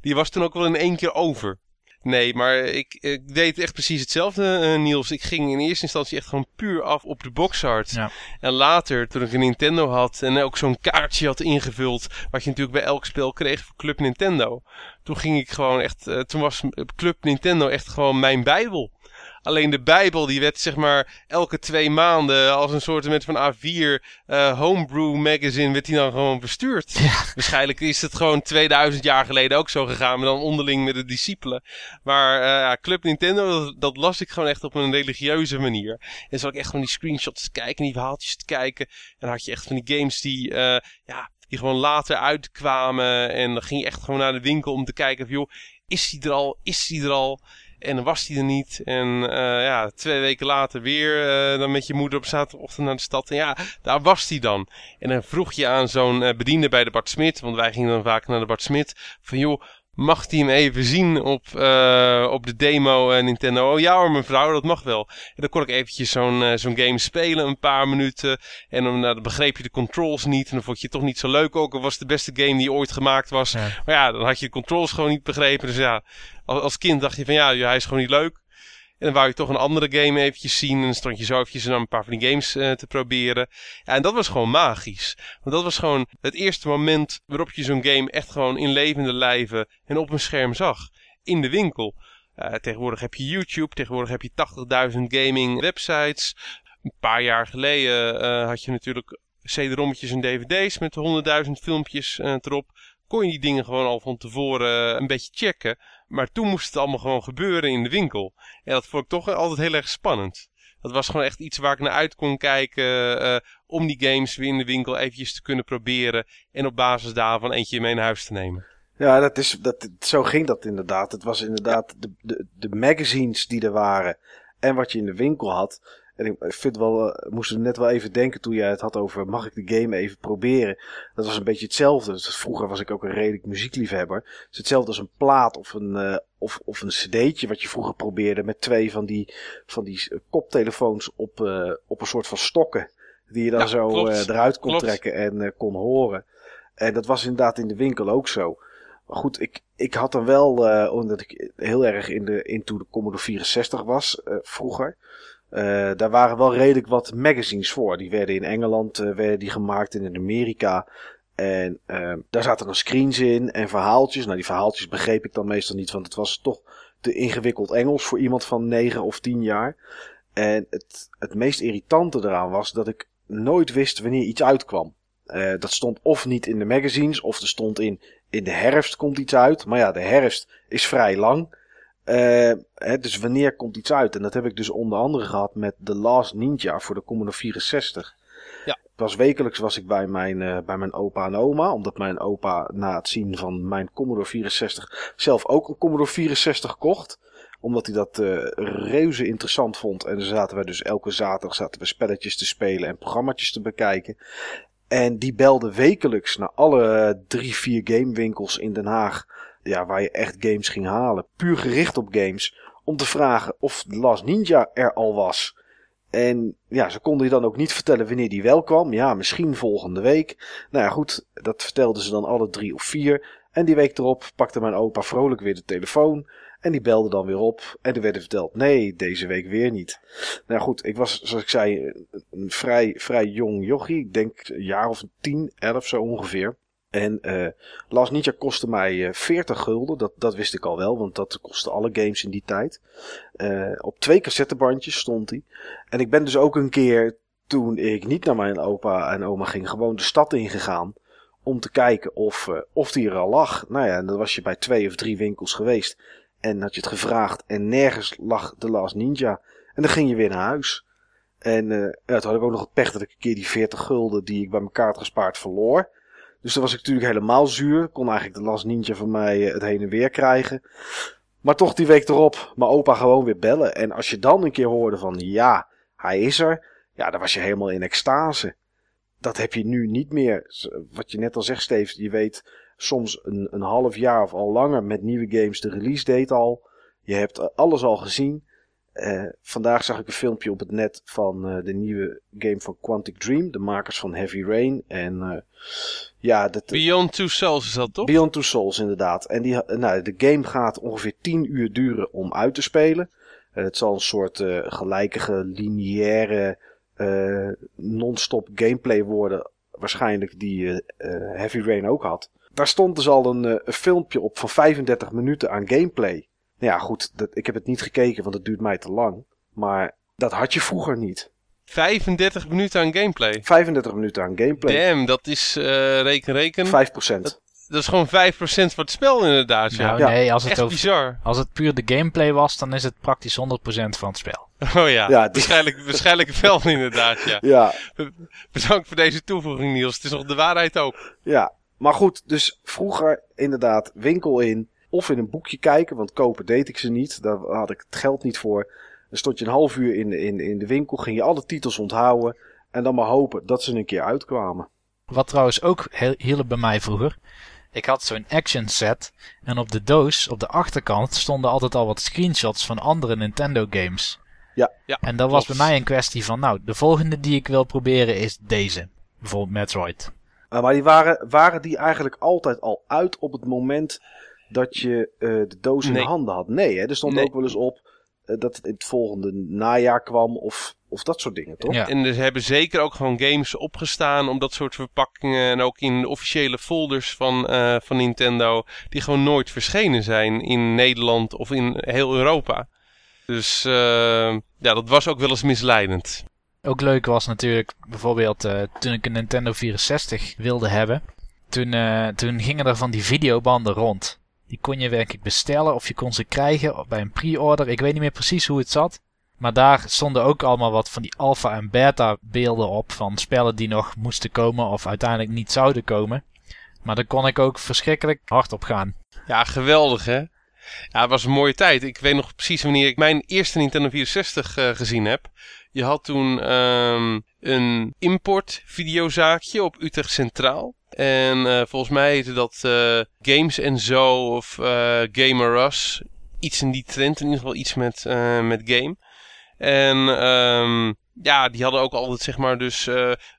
Speaker 1: Die was toen ook wel in één keer over. Nee, maar ik, ik deed echt precies hetzelfde, uh, Niels. Ik ging in eerste instantie echt gewoon puur af op de boxart. Ja. En later, toen ik een Nintendo had en ook zo'n kaartje had ingevuld, wat je natuurlijk bij elk spel kreeg voor Club Nintendo. Toen ging ik gewoon echt, uh, toen was Club Nintendo echt gewoon mijn bijbel. Alleen de Bijbel die werd zeg maar elke twee maanden als een soort van A4 uh, homebrew magazine werd die dan gewoon verstuurd. Ja. Waarschijnlijk is het gewoon 2000 jaar geleden ook zo gegaan, maar dan onderling met de discipelen. Maar uh, Club Nintendo, dat, las ik gewoon echt op een religieuze manier. En zat ik echt van die screenshots te kijken, die verhaaltjes te kijken. En dan had je echt van die games die, uh, ja, die gewoon later uitkwamen. En dan ging je echt gewoon naar de winkel om te kijken of joh, is die er al? Is die er al? En dan was hij er niet. En uh, ja, twee weken later weer uh, dan met je moeder op zaterdagochtend naar de stad. En ja, daar was hij dan. En dan vroeg je aan zo'n uh, bediende bij de Bart Smit. Want wij gingen dan vaak naar de Bart Smit. Van joh, mag hij hem even zien op, uh, op de demo uh, Nintendo? Oh ja hoor mevrouw, dat mag wel. En dan kon ik eventjes zo'n uh, zo'n game spelen, een paar minuten. En dan, nou, dan begreep je de controls niet. En dan vond je het toch niet zo leuk ook. Het was de beste game die ooit gemaakt was. Ja. Maar ja, dan had je de controls gewoon niet begrepen. Dus ja, als, als kind dacht je van ja, hij is gewoon niet leuk. En dan wou je toch een andere game eventjes zien. En dan stond je zo eventjes naar een paar van die games uh, te proberen. En dat was gewoon magisch. Want dat was gewoon het eerste moment waarop je zo'n game echt gewoon in levende lijven en op een scherm zag. In de winkel. Uh, tegenwoordig heb je YouTube, tegenwoordig heb je 80.000 gaming websites. Een paar jaar geleden uh, had je natuurlijk CD-rommetjes en DVD's met 100.000 filmpjes erop. Kon je die dingen gewoon al van tevoren een beetje checken. Maar toen moest het allemaal gewoon gebeuren in de winkel. En dat vond ik toch altijd heel erg spannend. Dat was gewoon echt iets waar ik naar uit kon kijken. Uh, om die games weer in de winkel eventjes te kunnen proberen. En op basis daarvan eentje mee naar huis te nemen.
Speaker 2: Ja, dat is, dat, zo ging dat inderdaad. Het was inderdaad de, de, de magazines die er waren. En wat je in de winkel had. En ik vind wel, uh, moest net wel even denken toen jij het had over mag ik de game even proberen. Dat was een beetje hetzelfde. Dus vroeger was ik ook een redelijk muziekliefhebber. Het is hetzelfde als een plaat of een, uh, of, of een cd'tje wat je vroeger probeerde met twee van die, van die koptelefoons op, uh, op een soort van stokken. Die je dan ja, zo eruit kon klopt. trekken en kon horen. En dat was inderdaad in de winkel ook zo. Maar goed, ik, ik had dan wel, omdat ik heel erg in de, into de Commodore 64 was vroeger. Uh, daar waren wel redelijk wat magazines voor. Die werden in Engeland uh, werden die gemaakt en in Amerika. En uh, daar zaten dan screens in en verhaaltjes. Nou, die verhaaltjes begreep ik dan meestal niet, want het was toch te ingewikkeld Engels voor iemand van 9 of 10 jaar. En het, het meest irritante eraan was dat ik nooit wist wanneer iets uitkwam. dat stond of niet in de magazines, of er stond in in de herfst komt iets uit. Maar ja, de herfst is vrij lang. Uh, hè, dus wanneer komt iets uit? En dat heb ik dus onder andere gehad met The Last Ninja voor de Commodore 64. Ja. Was wekelijks was ik bij mijn, uh, bij mijn opa en oma. Omdat mijn opa na het zien van mijn Commodore 64 zelf ook een Commodore 64 kocht. Omdat hij dat uh, reuze interessant vond. En dan zaten wij dus elke zaterdag zaten we spelletjes te spelen en programma's te bekijken. En die belde wekelijks naar alle drie, vier gamewinkels in Den Haag ja, waar je echt games ging halen. Puur gericht op games. Om te vragen of The Last Ninja er al was. En ja, ze konden je dan ook niet vertellen wanneer die wel kwam. Ja, misschien volgende week. Nou ja, goed, dat vertelden ze dan alle drie of vier. En die week erop pakte mijn opa vrolijk weer de telefoon. En die belde dan weer op. En er werd verteld: nee, deze week weer niet. Nou goed, ik was, zoals ik zei, een vrij, vrij jong jochie. Ik denk een jaar of tien, elf zo ongeveer. En uh, Last Ninja kostte mij uh, eh, 40 gulden. Dat, dat wist ik al wel, want dat kostte alle games in die tijd. Uh, op twee cassettebandjes stond hij. En ik ben dus ook een keer, toen ik niet naar mijn opa en oma ging, gewoon de stad ingegaan. Om te kijken of, of die er al lag. Nou ja, en dan was je bij twee of drie winkels geweest. En had je het gevraagd en nergens lag de Last Ninja. En dan ging je weer naar huis. En ja, toen had ik ook nog het pech dat ik een keer die 40 gulden die ik bij mijn kaart gespaard verloor. Dus dan was ik natuurlijk helemaal zuur. Kon eigenlijk de Last Ninja van mij eh, het heen en weer krijgen. Maar toch die week erop, mijn opa gewoon weer bellen. En als je dan een keer hoorde van ja, hij is er. Ja, dan was je helemaal in extase. Dat heb je nu niet meer. Wat je net al zegt, Steve, je weet soms een, een half jaar of al langer met nieuwe games de release date al. Je hebt alles al gezien. Eh, vandaag zag ik een filmpje op het net van eh, de nieuwe game van Quantic Dream, de makers van Heavy Rain. En eh, ja, dat,
Speaker 1: Beyond Two Souls is dat toch?
Speaker 2: Beyond Two Souls inderdaad. En die, nou, de game gaat ongeveer 10 uur duren om uit te spelen. Het zal een soort gelijkige, lineaire, non-stop gameplay worden. Waarschijnlijk die Heavy Rain ook had. Daar stond dus al een, een filmpje op van 35 minuten aan gameplay. Nou ja, goed, dat, ik heb het niet gekeken, want het duurt mij te lang. Maar dat had je vroeger niet.
Speaker 1: 35 minuten aan gameplay.
Speaker 2: 35 minuten aan gameplay.
Speaker 1: Damn, dat is eh, reken reken.
Speaker 2: 5%.
Speaker 1: Dat is gewoon 5% van het spel inderdaad. Ja.
Speaker 3: Nou,
Speaker 2: Ja,
Speaker 3: nee, als het,
Speaker 1: Echt
Speaker 3: over,
Speaker 1: bizar.
Speaker 3: als het puur de gameplay was, dan is het praktisch 100% van het spel.
Speaker 1: Oh ja,
Speaker 2: Ja, die-
Speaker 1: waarschijnlijk, waarschijnlijk wel inderdaad, ja.
Speaker 2: Ja,
Speaker 1: Bedankt voor deze toevoeging Niels. Het is nog de waarheid ook.
Speaker 2: Ja, maar goed, dus vroeger inderdaad winkel in of in een boekje kijken, want kopen deed ik ze niet. Daar had ik het geld niet voor. Dan stond je een half uur in, in, in de winkel, ging je alle titels onthouden en dan maar hopen dat ze een keer uitkwamen.
Speaker 3: Wat trouwens ook heel- hielp bij mij vroeger. Ik had zo'n action set. En op de doos, op de achterkant, stonden altijd al wat screenshots van andere Nintendo games.
Speaker 2: Ja.
Speaker 1: Ja,
Speaker 3: En dat was bij mij een kwestie van, nou, de volgende die ik wil proberen is deze. Bijvoorbeeld Metroid.
Speaker 2: Uh, maar die waren, waren die eigenlijk altijd al uit op het moment dat je eh, de doos in
Speaker 1: Nee.
Speaker 2: handen had? Nee, hè? er stond
Speaker 1: Nee.
Speaker 2: ook wel eens op eh, dat het in het volgende najaar kwam of, of dat soort dingen, toch?
Speaker 3: Ja.
Speaker 1: En er hebben zeker ook gewoon games opgestaan om dat soort verpakkingen. En ook in de officiële folders van, eh, van Nintendo. Die gewoon nooit verschenen zijn in Nederland of in heel Europa. Dus ja, dat was ook wel eens misleidend.
Speaker 3: Ook leuk was natuurlijk bijvoorbeeld eh, toen ik een Nintendo 64 wilde hebben. Toen, eh, toen gingen er van die videobanden rond. Die kon je werkelijk bestellen of je kon ze krijgen bij een pre-order. Ik weet niet meer precies hoe het zat. Maar daar stonden ook allemaal wat van die alpha en beta beelden op van spellen die nog moesten komen of uiteindelijk niet zouden komen. Maar daar kon ik ook verschrikkelijk hard op gaan.
Speaker 1: Ja, geweldig hè. Ja, het was een mooie tijd. Ik weet nog precies wanneer ik mijn eerste Nintendo 64 eh, gezien heb. Je had toen ehm, een import videozaakje op Utrecht Centraal. En eh, volgens mij heette dat eh, Games en Zo of eh Gamer Us. Iets in die trend, in ieder geval iets met, met game. En ehm, ja, die hadden ook altijd zeg maar dus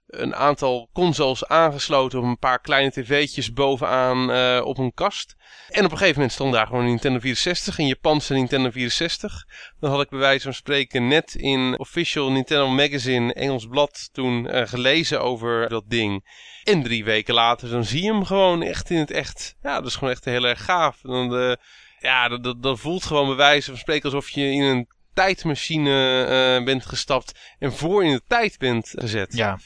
Speaker 1: een aantal consoles aangesloten op een paar kleine tv'tjes bovenaan op een kast. En op een gegeven moment stond daar gewoon een Nintendo 64, een Japanse Nintendo 64. Dan had ik bij wijze van spreken net in Official Nintendo Magazine, Engels blad, toen gelezen over dat ding. En drie weken later, dan zie je hem gewoon echt in het echt. Ja, dat is gewoon echt heel erg gaaf. Dan, eh, ja, dat, dat, dat voelt gewoon bij wijze van spreken alsof je in een tijdmachine eh, bent gestapt en voor in de tijd bent gezet.
Speaker 3: Ja.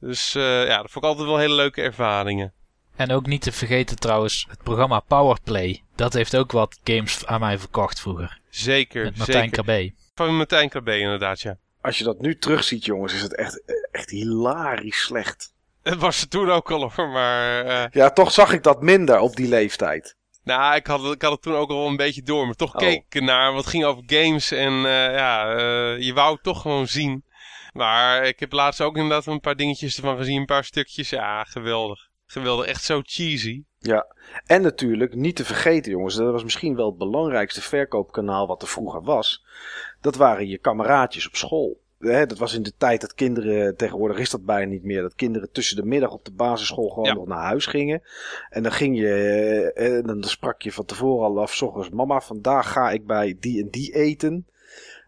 Speaker 1: Dus eh, ja, dat vond ik altijd wel hele leuke ervaringen.
Speaker 3: En ook niet te vergeten trouwens het programma Powerplay. Dat heeft ook wat games aan mij verkocht vroeger.
Speaker 1: Zeker,
Speaker 3: Met Martijn
Speaker 1: zeker.
Speaker 3: KB.
Speaker 1: Van Martijn KB inderdaad, ja.
Speaker 2: Als je dat nu terugziet, jongens, is het echt, echt hilarisch slecht.
Speaker 1: Het was er toen ook al hoor, maar... eh,
Speaker 2: Ja, toch zag ik dat minder op die leeftijd.
Speaker 1: nou, ik had, het- ik had het toen ook al wel een beetje door. Maar toch
Speaker 2: Oh.
Speaker 1: keek ik ernaar, want het ging over games. En eh, ja, eh, je wou het toch gewoon zien. Maar ik heb laatst ook inderdaad een paar dingetjes ervan gezien. Een paar stukjes. Ja, geweldig. Geweldig. Echt zo cheesy.
Speaker 2: Ja, en natuurlijk niet te vergeten, jongens, dat was misschien wel het belangrijkste verkoopkanaal wat er vroeger was. Dat waren je kameraadjes op school. Hè, dat was in de tijd dat kinderen, tegenwoordig is dat bijna niet meer, dat kinderen tussen de middag op de basisschool gewoon
Speaker 1: Ja.
Speaker 2: nog naar huis gingen. En dan ging je, eh, en dan sprak je van tevoren al af, 's ochtends, mama, vandaag ga ik bij die en die eten.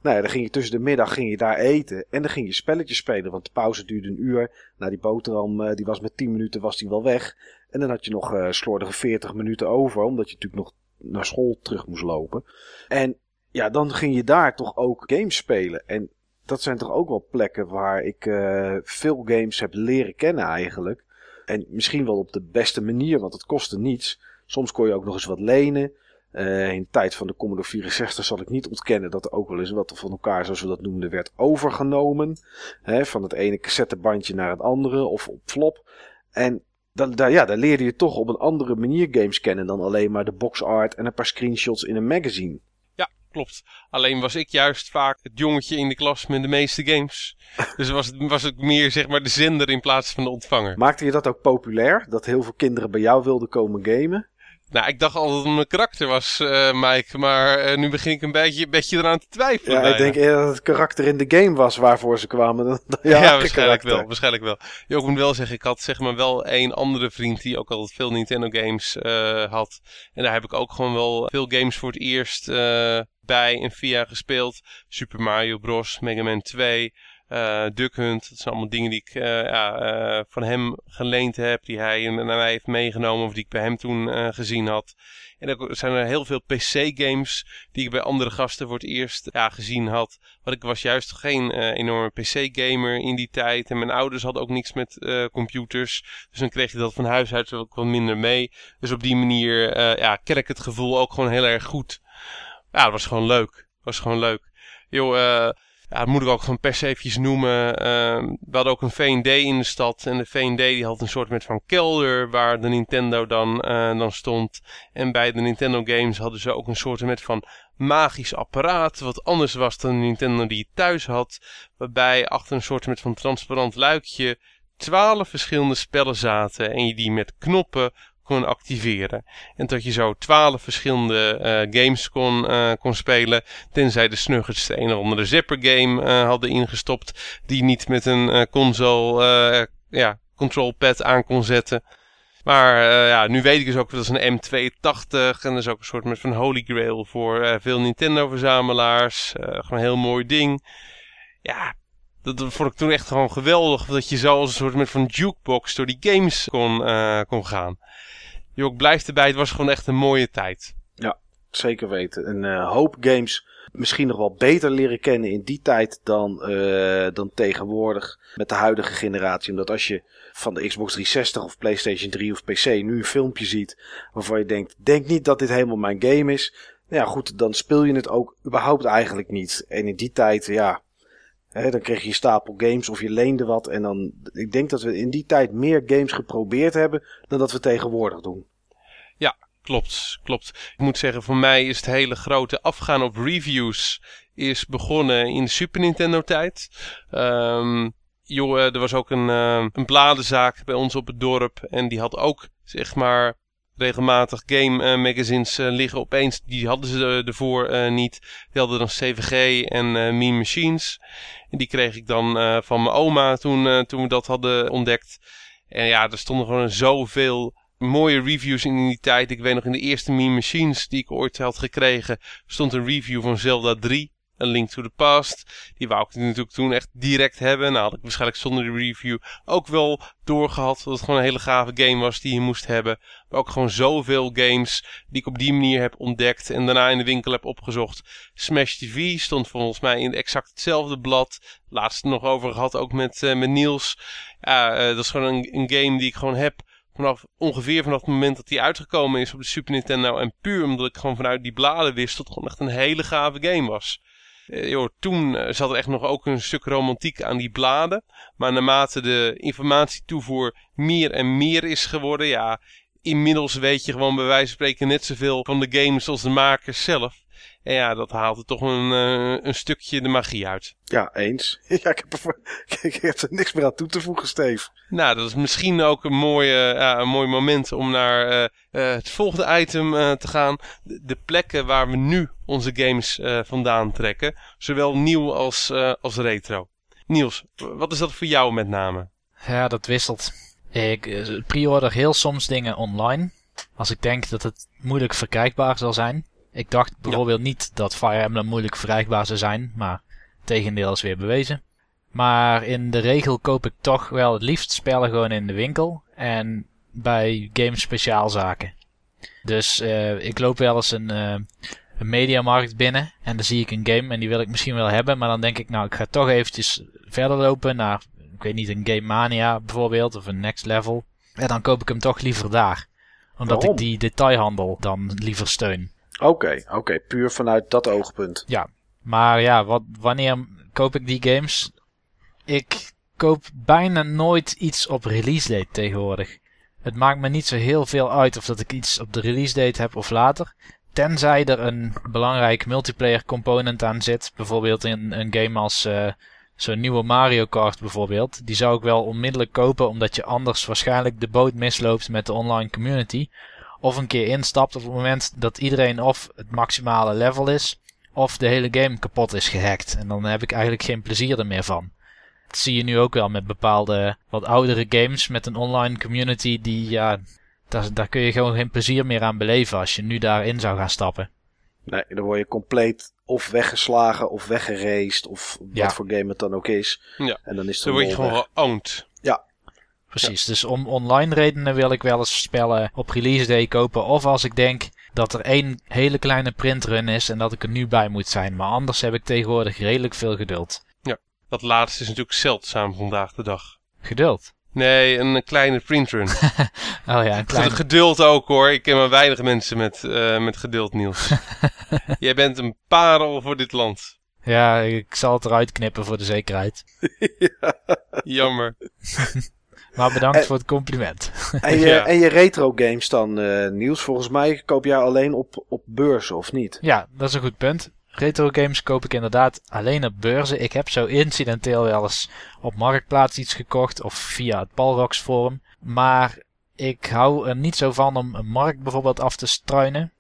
Speaker 2: Nou ja, dan ging je tussen de middag ging je daar eten en dan ging je spelletjes spelen, want de pauze duurde een uur. Nou, die boterham, eh, die was met 10 minuten was die wel weg. En dan had je nog eh slordige 40 minuten over, omdat je natuurlijk nog naar school terug moest lopen. En ja, dan ging je daar toch ook games spelen. En dat zijn toch ook wel plekken waar ik eh, veel games heb leren kennen eigenlijk. En misschien wel op de beste manier, want het kostte niets. Soms kon je ook nog eens wat lenen. Eh, in de tijd van de Commodore 64 zal ik niet ontkennen dat er ook wel eens wat van elkaar, zoals we dat noemden, werd overgenomen. Hè, van het ene cassettebandje naar het andere of op flop. En dan, daar, ja, daar leerde je toch op een andere manier games kennen dan alleen maar de box art en een paar screenshots in een magazine.
Speaker 1: Klopt. Alleen was ik juist vaak het jongetje in de klas met de meeste games. dus was het, was het meer zeg maar de zender in plaats van de ontvanger.
Speaker 2: Maakte je dat ook populair? Dat heel veel kinderen bij jou wilden komen gamen?
Speaker 1: Nou, ik dacht altijd dat het mijn karakter was, uh, Mike. Maar uh, nu begin ik een beetje, een beetje eraan te twijfelen.
Speaker 2: Ja,
Speaker 1: bijna.
Speaker 2: ik denk eerder dat het karakter in de game was waarvoor ze kwamen. Dan, ja,
Speaker 1: waarschijnlijk
Speaker 2: karakter.
Speaker 1: wel. Waarschijnlijk wel. Ja, ik moet wel zeggen, ik had zeg maar wel één andere vriend die ook altijd veel Nintendo games uh, had. En daar heb ik ook gewoon wel veel games voor het eerst bij en via gespeeld. Super Mario Bros, Mega Man 2... Uh, Duck Hunt, dat zijn allemaal dingen die ik ja, uh, van hem geleend heb, die hij naar mij heeft meegenomen of die ik bij hem toen gezien had. En er zijn er heel veel PC-games die ik bij andere gasten voor het eerst ja, gezien had. Want ik was juist geen enorme PC-gamer in die tijd en mijn ouders hadden ook niks met computers. Dus dan kreeg je dat van huis uit ook wat minder mee. Dus op die manier ja, ken ik het gevoel ook gewoon heel erg goed. Ja, dat was gewoon leuk. Dat was gewoon leuk. Joh, ja, dat moet ik ook gewoon per se eventjes noemen. Uh, we hadden ook een V&D in de stad. En de V&D die had een soort met van kelder waar de Nintendo dan, uh, dan stond. En bij de Nintendo games hadden ze ook een soort met van magisch apparaat. Wat anders was dan de Nintendo die je thuis had. Waarbij achter een soort met van transparant luikje twaalf verschillende spellen zaten. En je die met knoppen kon activeren. En dat je zo twaalf verschillende uh, games kon, uh, kon spelen. Tenzij de Snuggets de een of andere zipper game uh, hadden ingestopt. Die niet met een console, ja, control pad aan kon zetten. Maar ja, nu weet ik dus ook dat is een M280. En dat is ook een soort met van holy grail voor veel Nintendo verzamelaars. gewoon een heel mooi ding. Ja, dat vond ik toen echt gewoon geweldig. Dat je zo als een soort met van jukebox door die games kon, kon gaan. Jok blijft erbij, het was gewoon echt een mooie tijd.
Speaker 2: Ja, zeker weten. Een uh, hoop games misschien nog wel beter leren kennen in die tijd dan, uh, dan tegenwoordig met de huidige generatie. Omdat als je van de Xbox 360 of PlayStation 3 of PC nu een filmpje ziet waarvan je denkt, denk niet dat dit helemaal mijn game is. Nou ja, goed, dan speel je het ook überhaupt eigenlijk niet. En in die tijd, ja, Dan kreeg je stapel games of je leende wat. En dan, ik denk dat we in die tijd meer games geprobeerd hebben dan dat we tegenwoordig doen.
Speaker 1: Ja, klopt, klopt. Ik moet zeggen, voor mij is het hele grote afgaan op reviews is begonnen in de Super Nintendo tijd. Um, joh, er was ook een, uh, een bladenzaak bij ons op het dorp. En die had ook, zeg maar, regelmatig game uh, magazines uh, liggen opeens. Die hadden ze ervoor uh, niet. Die hadden dan CVG en Mean Machines. En die kreeg ik dan van mijn oma toen, toen we dat hadden ontdekt. En ja, er stonden gewoon zoveel mooie reviews in die tijd. Ik weet nog in de eerste Mean Machines die ik ooit had gekregen, stond een review van Zelda 3. Een Link to the Past. Die wou ik natuurlijk toen echt direct hebben. Nou had ik waarschijnlijk zonder de review ook wel doorgehad. Dat het gewoon een hele gave game was die je moest hebben. Maar ook gewoon zoveel games die ik op die manier heb ontdekt. En daarna in de winkel heb opgezocht. Smash TV stond volgens mij in exact hetzelfde blad. Laatst nog over gehad ook met, uh, met Niels. Ja, uh, dat is gewoon een, een game die ik gewoon heb vanaf ongeveer vanaf het moment dat die uitgekomen is op de Super Nintendo. En puur omdat ik gewoon vanuit die bladen wist dat het gewoon echt een hele gave game was. Uh, joh, toen uh, zat er echt nog ook een stuk romantiek aan die bladen. Maar naarmate de informatietoevoer meer en meer is geworden, ja, inmiddels weet je gewoon bij wijze van spreken net zoveel van de games als de makers zelf. En ja, dat haalt er toch een, uh, een stukje de magie uit.
Speaker 2: Ja, eens. Ja, ik, heb er, ik heb er niks meer aan toe te voegen, Steve.
Speaker 1: Nou, dat is misschien ook een, mooie, uh, een mooi moment om naar uh, het volgende item te gaan. De, de, plekken waar we nu onze games vandaan trekken. Zowel nieuw als, als retro. Niels, wat is dat voor jou met name?
Speaker 3: Ja, dat wisselt. Ik pre-order heel soms dingen online. Als ik denk dat het moeilijk verkrijgbaar zal zijn. Ik dacht bijvoorbeeld ja. niet dat Fire Emblem moeilijk verkrijgbaar zou zijn, maar tegendeel is weer bewezen. Maar in de regel koop ik toch wel het liefst spellen gewoon in de winkel en bij game speciaalzaken. Dus uh, ik loop wel eens een, uh, een mediamarkt binnen en dan zie ik een game en die wil ik misschien wel hebben, maar dan denk ik nou ik ga toch eventjes verder lopen naar, ik weet niet, een Game Mania bijvoorbeeld of een Next Level. En dan koop ik hem toch liever daar. Omdat
Speaker 2: Waarom?
Speaker 3: ik die detailhandel dan liever steun.
Speaker 2: Oké, okay, oké, okay, puur vanuit dat oogpunt.
Speaker 3: Ja, maar ja, wat, wanneer koop ik die games? Ik koop bijna nooit iets op release date tegenwoordig. Het maakt me niet zo heel veel uit of dat ik iets op de release date heb of later. Tenzij er een belangrijk multiplayer component aan zit. Bijvoorbeeld in een game als uh, zo'n nieuwe Mario Kart bijvoorbeeld. Die zou ik wel onmiddellijk kopen omdat je anders waarschijnlijk de boot misloopt met de online community of een keer instapt op het moment dat iedereen of het maximale level is, of de hele game kapot is gehackt. En dan heb ik eigenlijk geen plezier er meer van. Dat zie je nu ook wel met bepaalde wat oudere games met een online community die, ja, daar, daar kun je gewoon geen plezier meer aan beleven als je nu daarin zou gaan stappen.
Speaker 2: Nee, dan word je compleet of weggeslagen of weggeraced of wat
Speaker 3: Ja.
Speaker 2: voor game het dan ook is.
Speaker 1: Ja.
Speaker 2: En dan is het
Speaker 1: Dan word je gewoon geowned.
Speaker 3: Precies, dus om online redenen wil ik wel eens spellen op release day kopen. Of als ik denk dat er één hele kleine printrun is en dat ik er nu bij moet zijn. Maar anders heb ik tegenwoordig redelijk veel geduld.
Speaker 1: Dat laatste is natuurlijk zeldzaam vandaag de dag.
Speaker 3: Geduld?
Speaker 1: Nee, een kleine printrun.
Speaker 3: Oh ja, een kleine...
Speaker 1: geduld ook hoor. Ik ken maar weinig mensen met, eh, met geduld, Niels. Jij bent een parel voor dit land.
Speaker 3: Ja, ik zal het eruit knippen voor de zekerheid.
Speaker 1: Jammer.
Speaker 3: Maar bedankt
Speaker 2: En-
Speaker 3: voor het compliment.
Speaker 2: En je,
Speaker 1: Ja.
Speaker 2: en je retro games dan, eh Niels, volgens mij koop jij alleen op, op beurzen of niet?
Speaker 3: Ja, dat is een goed punt. Retro games koop ik inderdaad alleen op beurzen. Ik heb zo incidenteel wel eens op Marktplaats iets gekocht of via het Palrox forum. Maar ik hou er niet zo van om een markt bijvoorbeeld af te struinen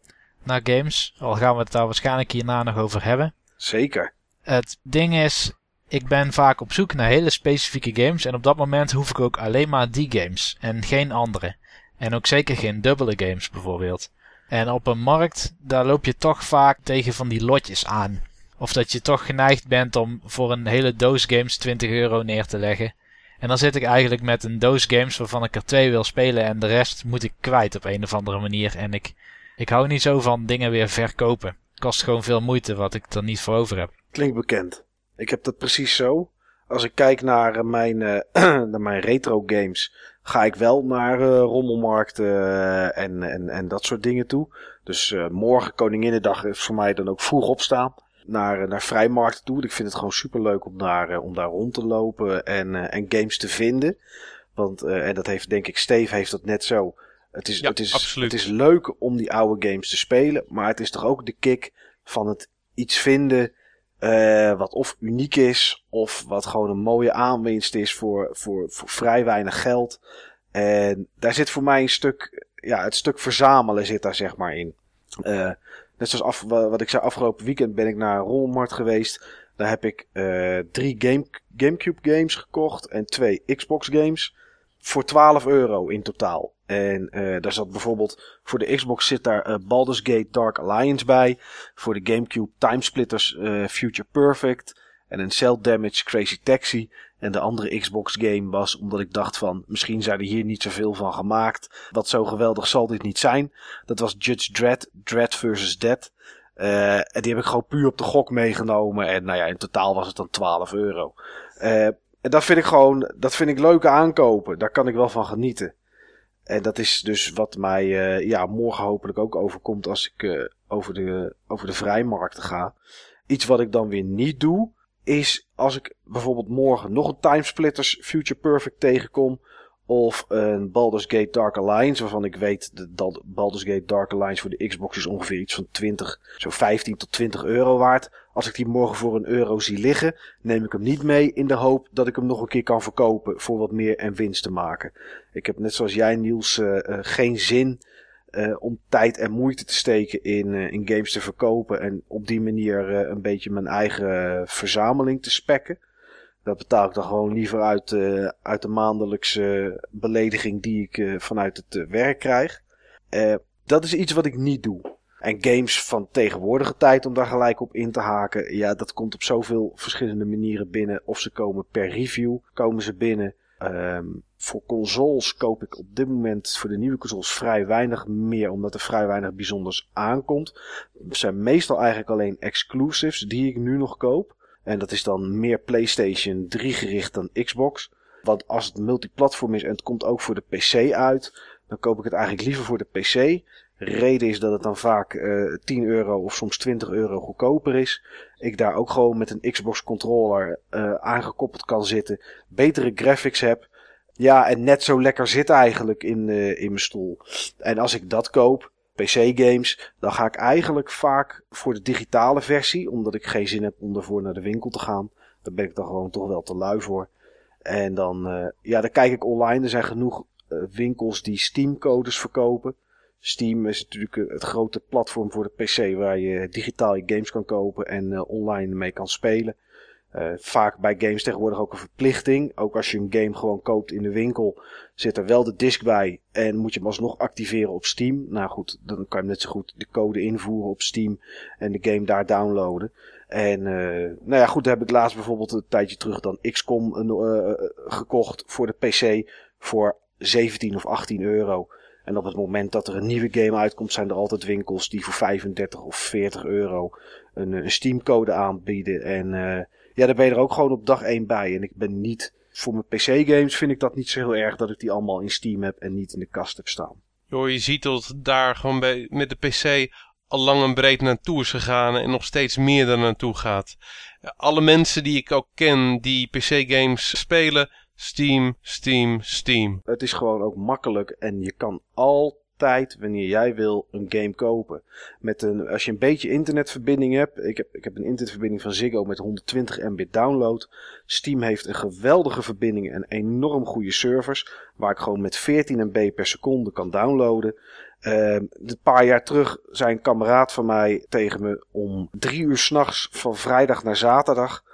Speaker 3: naar games. Al gaan we het daar waarschijnlijk hierna nog over hebben.
Speaker 2: Zeker.
Speaker 3: Het ding is, ik ben vaak op zoek naar hele specifieke games. En op dat moment hoef ik ook alleen maar die games en geen andere. En ook zeker geen dubbele games bijvoorbeeld. En op een markt, daar loop je toch vaak tegen van die lotjes aan. Of dat je toch geneigd bent om voor een hele doos games 20 euro neer te leggen. En dan zit ik eigenlijk met een doos games waarvan ik er twee wil spelen en de rest moet ik kwijt op een of andere manier. En ik, ik hou niet zo van dingen weer verkopen. Kost gewoon veel moeite wat ik er niet voor over heb.
Speaker 2: Klinkt bekend. Ik heb dat precies zo. Als ik kijk naar eh, mijn, eh, naar mijn retro games, ga ik wel naar eh, rommelmarkten en, en, en dat soort dingen toe. Dus morgen, Koninginnedag, is voor mij dan ook vroeg opstaan. Naar, naar vrijmarkten toe. Ik vind het gewoon super leuk om daar, om daar rond te lopen en, en games te vinden. Want, en dat heeft denk ik, Steve heeft dat net zo. Het is,
Speaker 1: Ja,
Speaker 2: het, is,
Speaker 1: absoluut.
Speaker 2: het is leuk om die oude games te spelen. Maar het is toch ook de kick van het iets vinden eh, wat of uniek is, of wat gewoon een mooie aanwinst is voor, voor, voor vrij weinig geld. En daar zit voor mij een stuk, ja, het stuk verzamelen zit daar zeg maar in. Eh, net zoals af, wa- wat ik zei, afgelopen weekend ben ik naar een rommelmarkt geweest. Daar heb ik eh, drie Game, Gamecube games gekocht en twee Xbox games. Voor 12 euro in totaal. En eh, daar zat bijvoorbeeld, voor de Xbox zit daar eh, Baldur's Gate Dark Alliance bij. Voor de Gamecube Timesplitters eh Future Perfect. En een Cell Damage Crazy Taxi. En de andere Xbox game was omdat ik dacht van misschien zijn er hier niet zoveel van gemaakt. Wat zo geweldig zal dit niet zijn. Dat was Judge Dredd, Dredd vs. Dead. En die heb ik gewoon puur op de gok meegenomen. En nou ja, in totaal was het dan 12 euro. En dat vind ik gewoon, dat vind ik leuke aankopen. Daar kan ik wel van genieten. En dat is dus wat mij eh, ja, morgen hopelijk ook overkomt als ik eh, over, de, over de vrijmarkten ga. Iets wat ik dan weer niet doe, is als ik bijvoorbeeld morgen nog een Timesplitters Future Perfect tegenkom. Of een Baldur's Gate Dark Alliance, waarvan ik weet dat Baldur's Gate Dark Alliance voor de Xbox is ongeveer iets van 20, zo 15 tot 20 euro waard. Als ik die morgen voor een euro zie liggen, neem ik hem niet mee in de hoop dat ik hem nog een keer kan verkopen voor wat meer en winst te maken. Ik heb net zoals jij Niels eh, eh, geen zin eh, om tijd en moeite te steken in, in games te verkopen en op die manier een beetje mijn eigen verzameling te spekken. Dat betaal ik dan gewoon liever uit, uit de maandelijkse belediging die ik vanuit het werk krijg. Dat is iets wat ik niet doe. En games van tegenwoordige tijd, om daar gelijk op in te haken, ja, dat komt op zoveel verschillende manieren binnen. Of ze komen per review, komen ze binnen. Ehm, voor consoles koop ik op dit moment voor de nieuwe consoles vrij weinig meer, omdat er vrij weinig bijzonders aankomt. Het zijn meestal eigenlijk alleen exclusives die ik nu nog koop. En dat is dan meer PlayStation 3 gericht dan Xbox. Want als het multiplatform is en het komt ook voor de PC uit, dan koop ik het eigenlijk liever voor de PC. Reden is dat het dan vaak eh 10 euro of soms 20 euro goedkoper is. Ik daar ook gewoon met een Xbox controller eh, aangekoppeld kan zitten. Betere graphics heb. Ja, en net zo lekker zit eigenlijk in, eh, in mijn stoel. En als ik dat koop, PC-games, dan ga ik eigenlijk vaak voor de digitale versie. Omdat ik geen zin heb om ervoor naar de winkel te gaan. Daar ben ik dan gewoon toch wel te lui voor. En dan, ja, dan kijk ik online. Er zijn genoeg winkels die Steam-codes verkopen. Steam is natuurlijk eh, het grote platform voor de PC waar je digitaal je games kan kopen en uh, online mee kan spelen. Uh, vaak bij games tegenwoordig ook een verplichting. Ook als je een game gewoon koopt in de winkel, zit er wel de disc bij en moet je hem alsnog activeren op Steam. Nou goed, dan kan je net zo goed de code invoeren op Steam en de game daar downloaden. En nou ja, goed, daar heb ik laatst bijvoorbeeld een tijdje terug dan XCOM gekocht voor de PC voor 17 of 18 euro. En op het moment dat er een nieuwe game uitkomt, zijn er altijd winkels die voor 35 of 40 euro een, een Steam code aanbieden. En uh, ja, daar ben je er ook gewoon op dag 1 bij. En ik ben niet, voor mijn PC games vind ik dat niet zo heel erg dat ik die allemaal in Steam heb en niet in de kast heb staan.
Speaker 1: Joh, je ziet dat daar gewoon bij, met de PC al lang en breed naartoe is gegaan en nog steeds meer er naartoe gaat. Alle mensen die ik ook ken die PC-games spelen, Steam, Steam, Steam.
Speaker 2: Het is gewoon ook makkelijk en je kan altijd, wanneer jij wil, een game kopen. Met een, als je een beetje internetverbinding hebt. Ik heb, ik heb een internetverbinding van Ziggo met 120 mbit download. Steam heeft een geweldige verbinding en enorm goede servers. Waar ik gewoon met 14 MB per seconde kan downloaden. Een paar jaar terug zei een kameraad van mij tegen me om drie uur s'nachts van vrijdag naar zaterdag.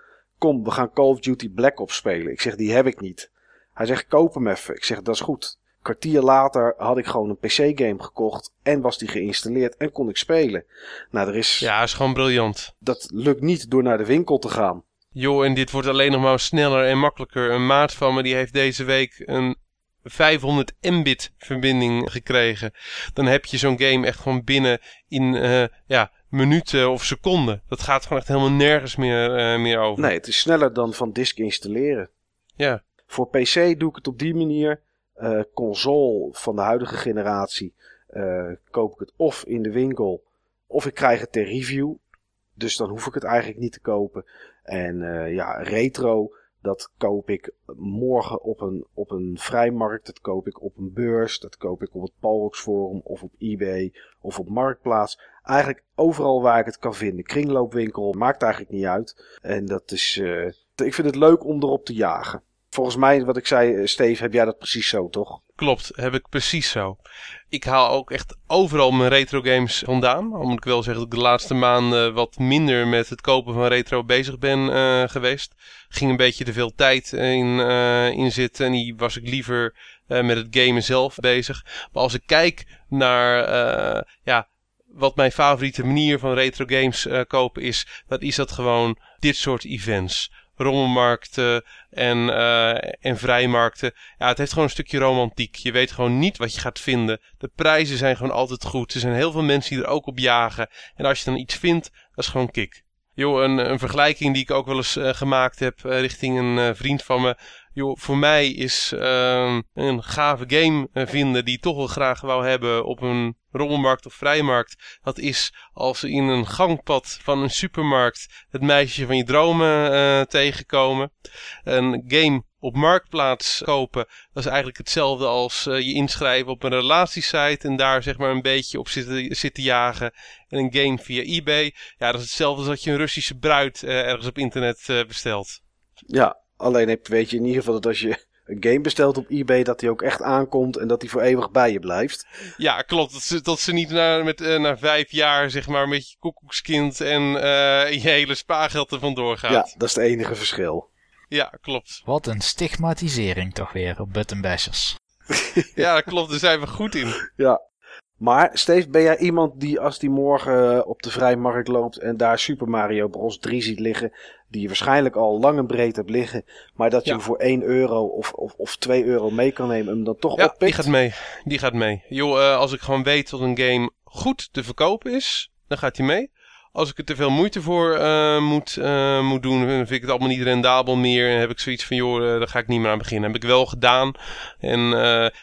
Speaker 2: Kom, we gaan Call of Duty Black Ops spelen. Ik zeg, die heb ik niet. Hij zegt, koop hem even. Ik zeg, dat is goed. Een kwartier later had ik gewoon een PC-game gekocht en was die geïnstalleerd en kon ik spelen. Nou, er is...
Speaker 1: Ja, is gewoon briljant.
Speaker 2: Dat lukt niet door naar de winkel te gaan.
Speaker 1: Joh, en dit wordt alleen nog maar sneller en makkelijker. Een maat van me die heeft deze week een 500 mbit verbinding gekregen. Dan heb je zo'n game echt gewoon binnen in uh, ja, minuten of seconden. Dat gaat gewoon echt helemaal nergens meer, uh, meer over.
Speaker 2: Nee, het is sneller dan van disk installeren.
Speaker 1: Ja.
Speaker 2: Voor PC doe ik het op die manier. Uh, console van de huidige generatie koop ik het of in de winkel of ik krijg het ter review. Dus dan hoef ik het eigenlijk niet te kopen. En ja, retro dat koop ik morgen op een, op een vrijmarkt. Dat koop ik op een beurs. Dat koop ik op het Palrox Forum of op eBay of op Marktplaats. Eigenlijk overal waar ik het kan vinden. Kringloopwinkel maakt eigenlijk niet uit. En dat is, uh, ik vind het leuk om erop te jagen. Volgens mij, wat ik zei, eh, Steve, heb jij dat precies zo, toch?
Speaker 1: Klopt, heb ik precies zo. Ik haal ook echt overal mijn retro games vandaan. Al moet ik wel zeggen dat ik de laatste maanden wat minder met het kopen van retro bezig ben uh, geweest. Ging een beetje te veel tijd in, uh, in zitten en die was ik liever met het gamen zelf bezig. Maar als ik kijk naar ja, wat mijn favoriete manier van retro games kopen is, dan is dat gewoon dit soort events rommelmarkten en, uh, en vrijmarkten. Ja, het heeft gewoon een stukje romantiek. Je weet gewoon niet wat je gaat vinden. De prijzen zijn gewoon altijd goed. Er zijn heel veel mensen die er ook op jagen. En als je dan iets vindt, dat is gewoon kick. Joh, een, een vergelijking die ik ook wel eens uh, gemaakt heb uh, richting een vriend van me. Joh, voor mij is uh, een gave game vinden die toch wel graag wou hebben op een rommelmarkt of vrijmarkt. Dat is als in een gangpad van een supermarkt het meisje van je dromen uh, tegenkomen. Een game op Marktplaats kopen, dat is eigenlijk hetzelfde als uh, je inschrijven op een relatiesite en daar zeg maar een beetje op zitten, zitten jagen. En een game via eBay, ja dat is hetzelfde als dat je een Russische bruid ergens op internet bestelt.
Speaker 2: Ja, alleen heb, weet je in ieder geval dat als je een game bestelt op eBay, dat die ook echt aankomt en dat die voor eeuwig bij je blijft.
Speaker 1: Ja, klopt. Dat ze, dat ze niet na, met, uh, na vijf jaar, zeg maar, met je koekoekskind en uh, je hele spaargeld er vandoor gaat.
Speaker 2: Ja, dat is het enige verschil.
Speaker 1: Ja, klopt.
Speaker 3: Wat een stigmatisering toch weer op buttonbashers.
Speaker 1: ja, dat klopt. Daar zijn we goed in.
Speaker 2: Ja. Maar Steve, ben jij iemand die als die morgen op de vrijmarkt loopt en daar Super Mario Bros 3 ziet liggen, die je waarschijnlijk al lang en breed hebt liggen, maar dat je ja. hem voor 1 euro of, of, of 2 euro mee kan nemen en hem dan toch
Speaker 1: ja,
Speaker 2: oppikt?
Speaker 1: die gaat mee. Die gaat mee. Joh, uh, als ik gewoon weet dat een game goed te verkopen is, dan gaat hij mee. Als ik er te veel moeite voor uh, moet, uh, moet doen, vind ik het allemaal niet rendabel meer. En heb ik zoiets van, joh, uh, daar ga ik niet meer aan beginnen. Heb ik wel gedaan. En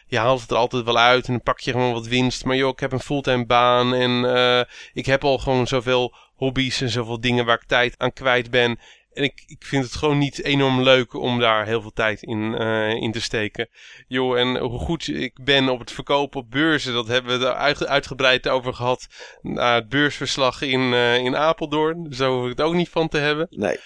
Speaker 1: je haalt het er altijd wel uit en dan pak je gewoon wat winst. Maar joh, ik heb een fulltime baan en ik heb al gewoon zoveel hobby's en zoveel dingen waar ik tijd aan kwijt ben. En ik, ik vind het gewoon niet enorm leuk om daar heel veel tijd in, uh, in te steken. Joh, en hoe goed ik ben op het verkopen op beurzen, dat hebben we er uit, uitgebreid over gehad. Na het beursverslag in, uh, in Apeldoorn. Zo hoef ik het ook niet van te hebben.
Speaker 2: Nee.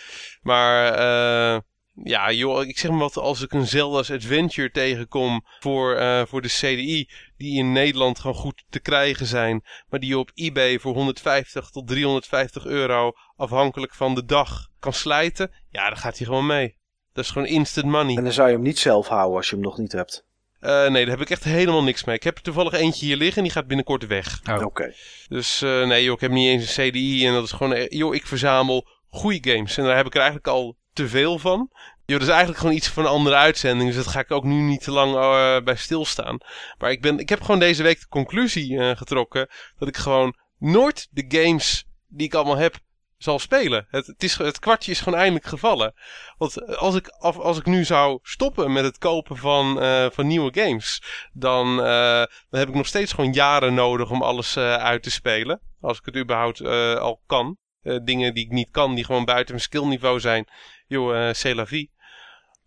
Speaker 1: Maar uh, Ja, joh, ik zeg maar wat, als ik een Zelda's Adventure tegenkom voor, eh, voor de CDI, die in Nederland gewoon goed te krijgen zijn, maar die je op eBay voor 150 tot 350 euro, afhankelijk van de dag, kan slijten, ja, dan gaat hij gewoon mee. Dat is gewoon instant money.
Speaker 2: En dan zou je hem niet zelf houden als je hem nog niet hebt.
Speaker 1: Uh, nee, daar heb ik echt helemaal niks mee. Ik heb er toevallig eentje hier liggen en die gaat binnenkort weg.
Speaker 2: Oh. Oké.
Speaker 1: Dus uh, nee, joh, ik heb niet eens een CDI en dat is gewoon, joh, ik verzamel goede games. En daar heb ik er eigenlijk al te veel van. Joh, dat is eigenlijk gewoon iets van een andere uitzending. Dus dat ga ik ook nu niet te lang uh, bij stilstaan. Maar ik, ben, ik heb gewoon deze week de conclusie uh, getrokken. Dat ik gewoon nooit de games die ik allemaal heb zal spelen. Het, het, is, het kwartje is gewoon eindelijk gevallen. Want als ik, als ik nu zou stoppen met het kopen van, van nieuwe games, dan, dan heb ik nog steeds gewoon jaren nodig om alles uit te spelen. Als ik het überhaupt al kan. dingen die ik niet kan, die gewoon buiten mijn skillniveau zijn. Joh, vie.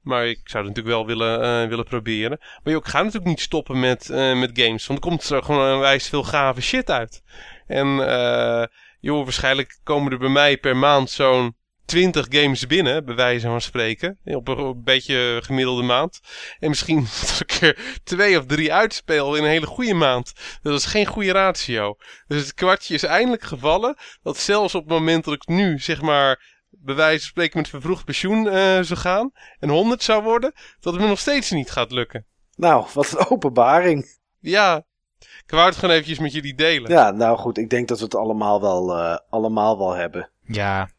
Speaker 1: Maar ik zou het natuurlijk wel willen, uh, willen proberen. Maar joh, ik ga natuurlijk niet stoppen met, uh, met games. Want er komt er gewoon wijs veel gave shit uit. En uh, joh, waarschijnlijk komen er bij mij per maand zo'n 20 games binnen, bij wijze van spreken. Op een, op een beetje gemiddelde maand. En misschien dat ik er twee of drie uitspeel in een hele goede maand. Dat is geen goede ratio. Dus het kwartje is eindelijk gevallen. Dat zelfs op het moment dat ik nu, zeg maar, bij wijze van spreken met vervroegd pensioen uh, zou gaan. En 100 zou worden. Dat het me nog steeds niet gaat lukken.
Speaker 2: Nou, wat een openbaring.
Speaker 1: Ja, ik wou het gewoon eventjes met jullie delen.
Speaker 2: Ja, nou goed, ik denk dat we het allemaal wel, uh, allemaal wel hebben.
Speaker 3: Ja,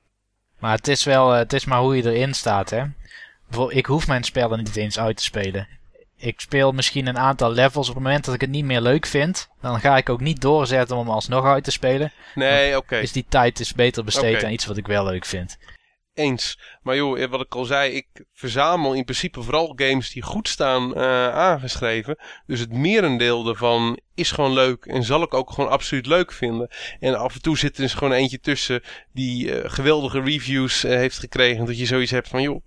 Speaker 3: maar het is wel, het is maar hoe je erin staat, hè. Ik hoef mijn spellen niet eens uit te spelen. Ik speel misschien een aantal levels op het moment dat ik het niet meer leuk vind. Dan ga ik ook niet doorzetten om alsnog uit te spelen.
Speaker 1: Nee, oké. Okay.
Speaker 3: Dus die tijd is beter besteed okay. aan iets wat ik wel leuk vind.
Speaker 1: Eens. Maar joh, wat ik al zei, ik verzamel in principe vooral games die goed staan uh, aangeschreven. Dus het merendeel daarvan is gewoon leuk en zal ik ook gewoon absoluut leuk vinden. En af en toe zit er dus gewoon eentje tussen die uh, geweldige reviews uh, heeft gekregen. Dat je zoiets hebt van, joh,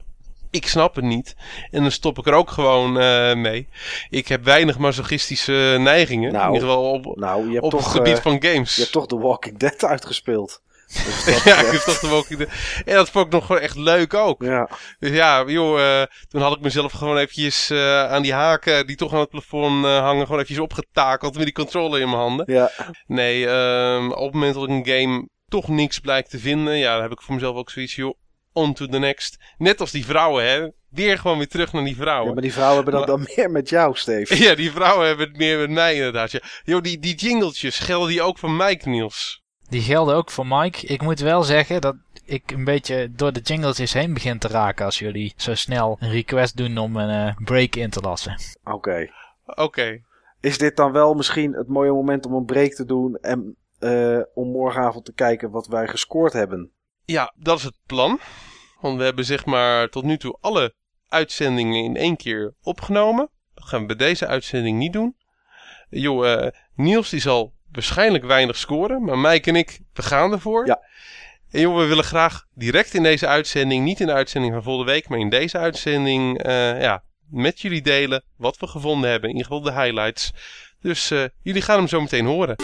Speaker 1: ik snap het niet. En dan stop ik er ook gewoon uh, mee. Ik heb weinig masochistische neigingen.
Speaker 2: Nou,
Speaker 1: in ieder geval op,
Speaker 2: nou, je hebt
Speaker 1: op
Speaker 2: toch,
Speaker 1: het gebied
Speaker 2: uh,
Speaker 1: van games.
Speaker 2: Je hebt toch The Walking Dead uitgespeeld.
Speaker 1: Dus dat, ja, ik heb toch The Walking Dead. En dat vond ik nog gewoon echt leuk ook.
Speaker 2: Ja.
Speaker 1: Dus ja, joh, uh, toen had ik mezelf gewoon eventjes aan die haken die toch aan het plafond hangen, gewoon eventjes opgetakeld met die controller in mijn handen.
Speaker 2: Ja.
Speaker 1: Nee, ehm, op het moment dat ik een game toch niks blijkt te vinden, ja, dan heb ik voor mezelf ook zoiets, joh, on to the next. Net als die vrouwen, hè. Weer gewoon weer terug naar die vrouwen.
Speaker 2: Ja, maar die vrouwen hebben dat maar... dan meer met jou, Steve.
Speaker 1: Ja, die vrouwen hebben het meer met mij inderdaad. Ja. Yo, die, die jingletjes, gelden die ook voor Mike, Niels?
Speaker 3: Die gelden ook voor Mike. Ik moet wel zeggen dat ik een beetje door de jingletjes heen begin te raken als jullie zo snel een request doen om een uh, break in te lassen.
Speaker 2: Oké. Okay.
Speaker 1: Oké. Okay.
Speaker 2: Is dit dan wel misschien het mooie moment om een break te doen en uh, om morgenavond te kijken wat wij gescoord hebben?
Speaker 1: Ja, dat is het plan. Want we hebben zeg maar tot nu toe alle uitzendingen in één keer opgenomen. Dat gaan we bij deze uitzending niet doen. Joh, uh, Niels die zal waarschijnlijk weinig scoren. Maar Mike en ik, we gaan ervoor.
Speaker 2: Ja.
Speaker 1: En joh, we willen graag direct in deze uitzending, niet in de uitzending van volgende week, maar in deze uitzending, uh, ja, met jullie delen wat we gevonden hebben. In ieder geval de highlights. Dus uh, jullie gaan hem zo meteen horen.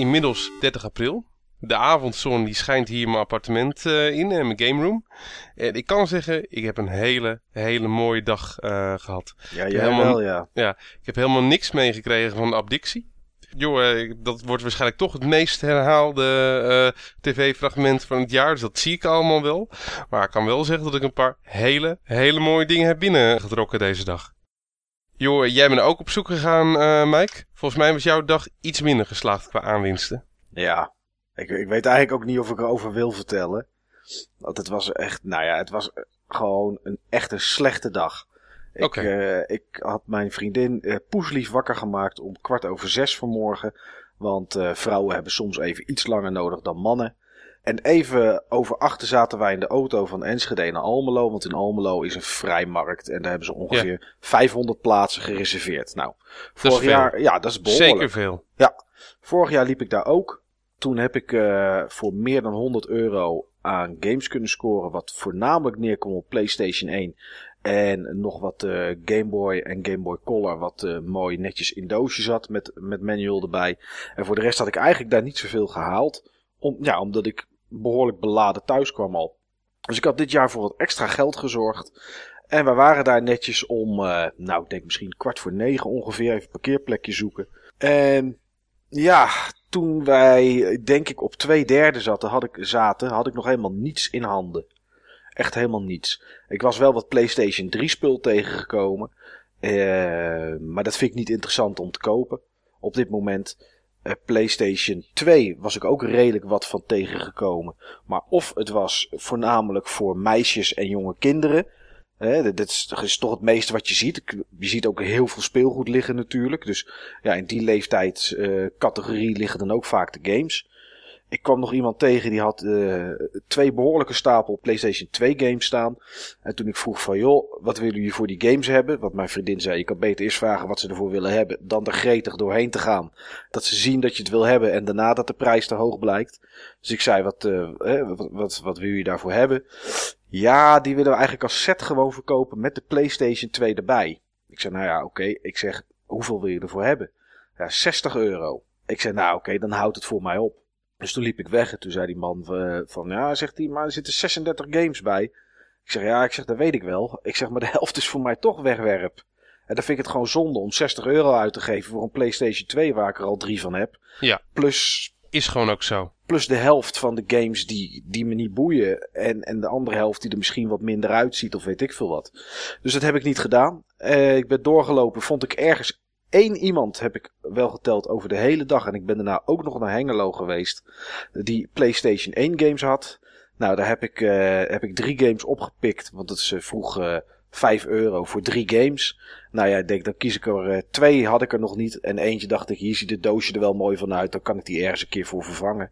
Speaker 1: Inmiddels 30 april. De avondzon die schijnt hier mijn appartement uh, in en mijn game room. En ik kan zeggen, ik heb een hele, hele mooie dag uh, gehad.
Speaker 2: Ja, jij helemaal, wel, ja.
Speaker 1: Ja, ik heb helemaal niks meegekregen van de abdictie. Joh, uh, dat wordt waarschijnlijk toch het meest herhaalde tv-fragment van het jaar. Dus dat zie ik allemaal wel. Maar ik kan wel zeggen dat ik een paar hele, hele mooie dingen heb binnengetrokken deze dag. Joh, jij bent ook op zoek gegaan, uh, Mike. Volgens mij was jouw dag iets minder geslaagd qua aanwinsten.
Speaker 2: Ja, ik, ik weet eigenlijk ook niet of ik erover wil vertellen. Want het was echt, nou ja, het was gewoon een echt een slechte dag. Ik,
Speaker 1: okay.
Speaker 2: uh, ik had mijn vriendin uh, poeslief wakker gemaakt om kwart over zes vanmorgen. Want uh, vrouwen hebben soms even iets langer nodig dan mannen. En even over achter zaten wij in de auto van Enschede naar Almelo. Want in Almelo is een vrijmarkt. En daar hebben ze ongeveer 500 plaatsen gereserveerd. Nou, vorig
Speaker 1: veel.
Speaker 2: jaar, ja, dat is behoorlijk.
Speaker 1: Zeker veel.
Speaker 2: Vorig jaar liep ik daar ook. Toen heb ik eh, voor meer dan 100 euro aan games kunnen scoren. Wat voornamelijk neerkomt op PlayStation 1. En nog wat eh, Game Boy en Game Boy Color. Wat eh, mooi netjes in doosjes zat met, met manual erbij. En voor de rest had ik eigenlijk daar niet zoveel gehaald. Om, ja, omdat ik behoorlijk beladen thuis kwam al. Dus ik had dit jaar voor wat extra geld gezorgd. En we waren daar netjes om, eh, nou ik denk misschien kwart voor negen ongeveer, even een parkeerplekje zoeken. En ja, toen wij denk ik op twee derde zaten had, ik, zaten, had ik nog helemaal niets in handen. Echt helemaal niets. Ik was wel wat PlayStation 3 spul tegengekomen. eh, maar dat vind ik niet interessant om te kopen. Op dit moment. Eh, PlayStation 2 was ik ook redelijk wat van tegengekomen. Maar of het was voornamelijk voor meisjes en jonge kinderen. Dat, is, toch het meeste wat je ziet. Je ziet ook heel veel speelgoed liggen natuurlijk. Dus ja, in die leeftijdscategorie liggen dan ook vaak de games. Ik kwam nog iemand tegen die had eh, twee behoorlijke stapel PlayStation 2 games staan. En toen ik vroeg van joh, wat willen jullie voor die games hebben? Wat mijn vriendin zei, je kan beter eerst vragen wat ze ervoor willen hebben. Dan er gretig doorheen te gaan. Dat ze zien dat je het wil hebben en daarna dat de prijs te hoog blijkt. Dus ik zei, wat, eh, wat, wat, wat wil je daarvoor hebben? Ja, die willen we eigenlijk als set gewoon verkopen met de PlayStation 2 erbij. Ik zei, nou ja, oké. Ik zeg, hoeveel wil je ervoor hebben? Ja, 60 euro. Ik zei, nou oké, dan houdt het voor mij op. Dus toen liep ik weg en toen zei die man eh, van, ja, zegt hij, maar er zitten 36 games bij. Ik zeg, ja, ik zeg, dat weet ik wel. Ik zeg, maar de helft is voor mij toch wegwerp. En dan vind ik het gewoon zonde om 60 euro uit te geven voor een PlayStation 2 waar ik er al drie van heb.
Speaker 1: Ja.
Speaker 2: Plus
Speaker 1: Is gewoon ook zo.
Speaker 2: Plus de helft van de games die, die me niet boeien. En, en de andere helft die er misschien wat minder uitziet of weet ik veel wat. Dus dat heb ik niet gedaan. Eh, ik ben doorgelopen. Vond ik ergens één iemand heb ik wel geteld over de hele dag. En ik ben daarna ook nog naar Hengelo geweest. Die PlayStation 1 games had. Nou, daar heb ik, eh, heb ik drie games opgepikt. Want het is eh, vroeg eh 5 euro voor drie games. Nou ja, ik denk, dan kies ik er eh, twee, had ik er nog niet. En eentje dacht ik, hier ziet het doosje er wel mooi van uit. Dan kan ik die ergens een keer voor vervangen.